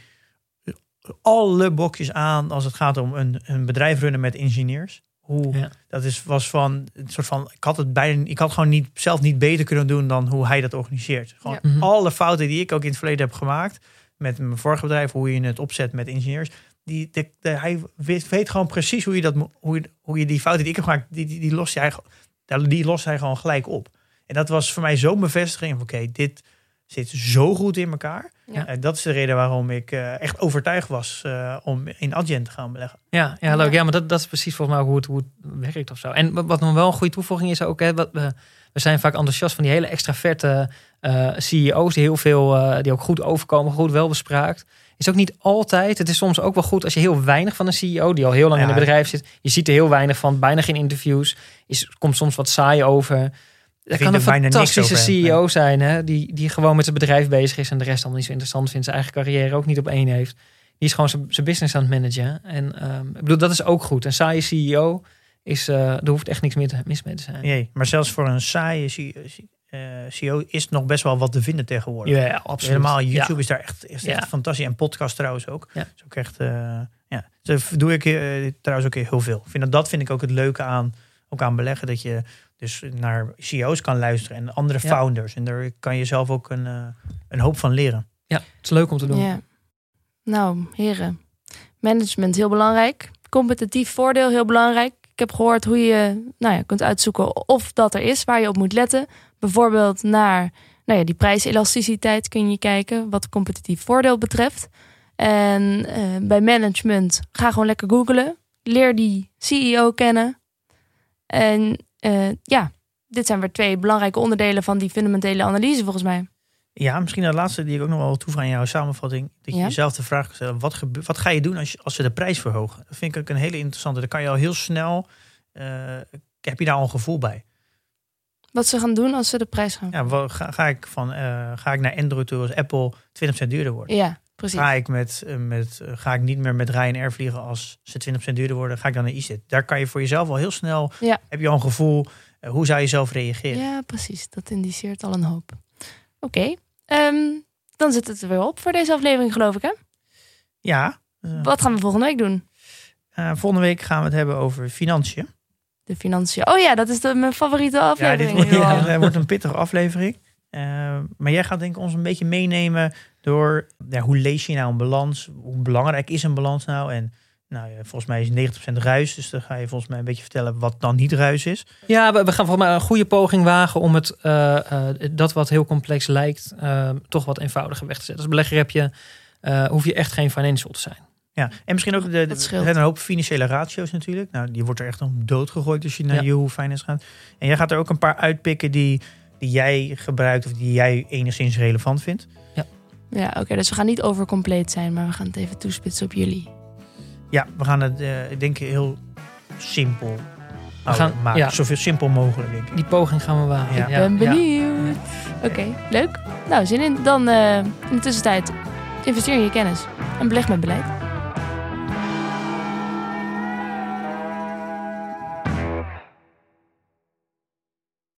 alle bokjes aan als het gaat om een, een bedrijf runnen met ingenieurs. Hoe, Ja. Dat is, was van een soort van. Ik had het bijna. Ik had gewoon niet, zelf niet beter kunnen doen dan hoe hij dat organiseert. Gewoon Ja. Mhm. alle fouten die ik ook in het verleden heb gemaakt. Met mijn vorige bedrijf, hoe je het opzet met ingenieurs. Die, de, de- hij weet, weet gewoon precies hoe je, dat, hoe, je, hoe je die fouten die ik heb gemaakt, die, die, die, lost hij, die lost hij gewoon gelijk op. En dat was voor mij zo'n bevestiging van oké, dit zit zo goed in elkaar. Ja. En dat is de reden waarom ik eh, echt overtuigd was eh, om in Adyen te gaan beleggen. Ja, ja, leuk. Ja, maar dat, dat is precies volgens mij hoe het, hoe het werkt of zo. En wat- nog wel een goede toevoeging is ook, hè, wat we, we zijn vaak enthousiast van die hele extraverte eh CEO's die heel veel, eh, die ook goed overkomen, goed wel bespraakt. Is ook niet altijd. Het is soms ook wel goed als je heel weinig van een CEO die al heel lang in het bedrijf zit. Je ziet er heel weinig van, bijna geen interviews. Is, komt soms wat saai over. Dat kan een fantastische CEO zijn, hè? Die, die gewoon met zijn bedrijf bezig is en de rest allemaal niet zo interessant vindt. Zijn eigen carrière ook niet op één heeft. Die is gewoon zijn, zijn business aan het managen. En ehm, ik bedoel, dat is ook goed. Een saaie CEO is, eh er hoeft echt niks meer te, mis mee te zijn. Nee, maar zelfs voor een saaie C- eh, CEO is nog best wel wat te vinden tegenwoordig. Ja, absoluut. Helemaal YouTube Ja. is daar echt, is echt Ja. fantastisch. En podcast trouwens ook. Ja. Is ook echt, eh, ja. Dat doe ik trouwens ook heel veel. Vind dat, dat vind ik ook het leuke aan, ook aan beleggen. Dat je dus naar CEO's kan luisteren en andere Ja. founders. En daar kan je zelf ook een, eh, een hoop van leren. Ja, het is leuk om te doen. Ja. Nou, heren. Management heel belangrijk. Competitief voordeel heel belangrijk. Ik heb gehoord hoe je nou ja, kunt uitzoeken of dat er is, waar je op moet letten. Bijvoorbeeld naar nou ja, die prijselasticiteit kun je kijken, wat competitief voordeel betreft. En eh, bij management, ga gewoon lekker googlen. Leer die CEO kennen. En eh, ja, dit zijn weer twee belangrijke onderdelen van die fundamentele analyse volgens mij. Ja, misschien de laatste die ik ook nog wel toevoeg aan jouw samenvatting. Dat je Ja. jezelf de vraag stellen. Wat, gebe- wat ga je doen als, je, als ze de prijs verhogen? Dat vind ik ook een hele interessante. Dan kan je al heel snel... eh, heb je daar al een gevoel bij? Wat ze gaan doen als ze de prijs gaan. Ja, ga, ga, ik van, eh, ga ik naar Android toe als Apple 20% duurder wordt? Ja, precies. Ga ik, met, eh, met, eh, ga ik niet meer met Ryanair vliegen als ze 20% duurder worden? Ga ik dan naar EasyJet? Daar kan je voor jezelf al heel snel... Ja. Heb je al een gevoel... eh, hoe zou je zelf reageren? Ja, precies. Dat indiceert al een hoop. Oké, ehm, dan zit het er weer op voor deze aflevering, geloof ik, hè? Ja. Wat gaan we volgende week doen? volgende week gaan we het hebben over financiën. De financiën. Oh ja, dat is de, mijn favoriete Ja, dit aflevering. ja, het wordt een pittige aflevering. Eh, maar jij gaat denk ik ons een beetje meenemen door ja, hoe lees je nou een balans? Hoe belangrijk is een balans nou? En nou, ja, volgens mij is 90% ruis. Dus dan ga je volgens mij een beetje vertellen wat dan niet ruis is. Ja, we, we gaan volgens mij een goede poging wagen om het, eh, eh, dat wat heel complex lijkt, eh, toch wat eenvoudiger weg te zetten. Als belegger heb je, eh, hoef je echt geen financial te zijn. Ja, en misschien ook de, de, er een hoop financiële ratio's natuurlijk. Nou, die wordt er echt om doodgegooid als je naar Ja. Yahoo Finance gaat. En jij gaat er ook een paar uitpikken die, die jij gebruikt of die jij enigszins relevant vindt. Ja, oké. dus we gaan niet overcompleet zijn, maar we gaan het even toespitsen op jullie. Ja, we gaan het uh, ik denk heel simpel we gaan, maken. Ja. Zoveel simpel mogelijk, denk ik. Die poging gaan we wagen. Ja. Ik ben benieuwd. Oké, leuk. Nou, zin in. Dan uh, in de tussentijd investeer in je kennis en beleg met beleid.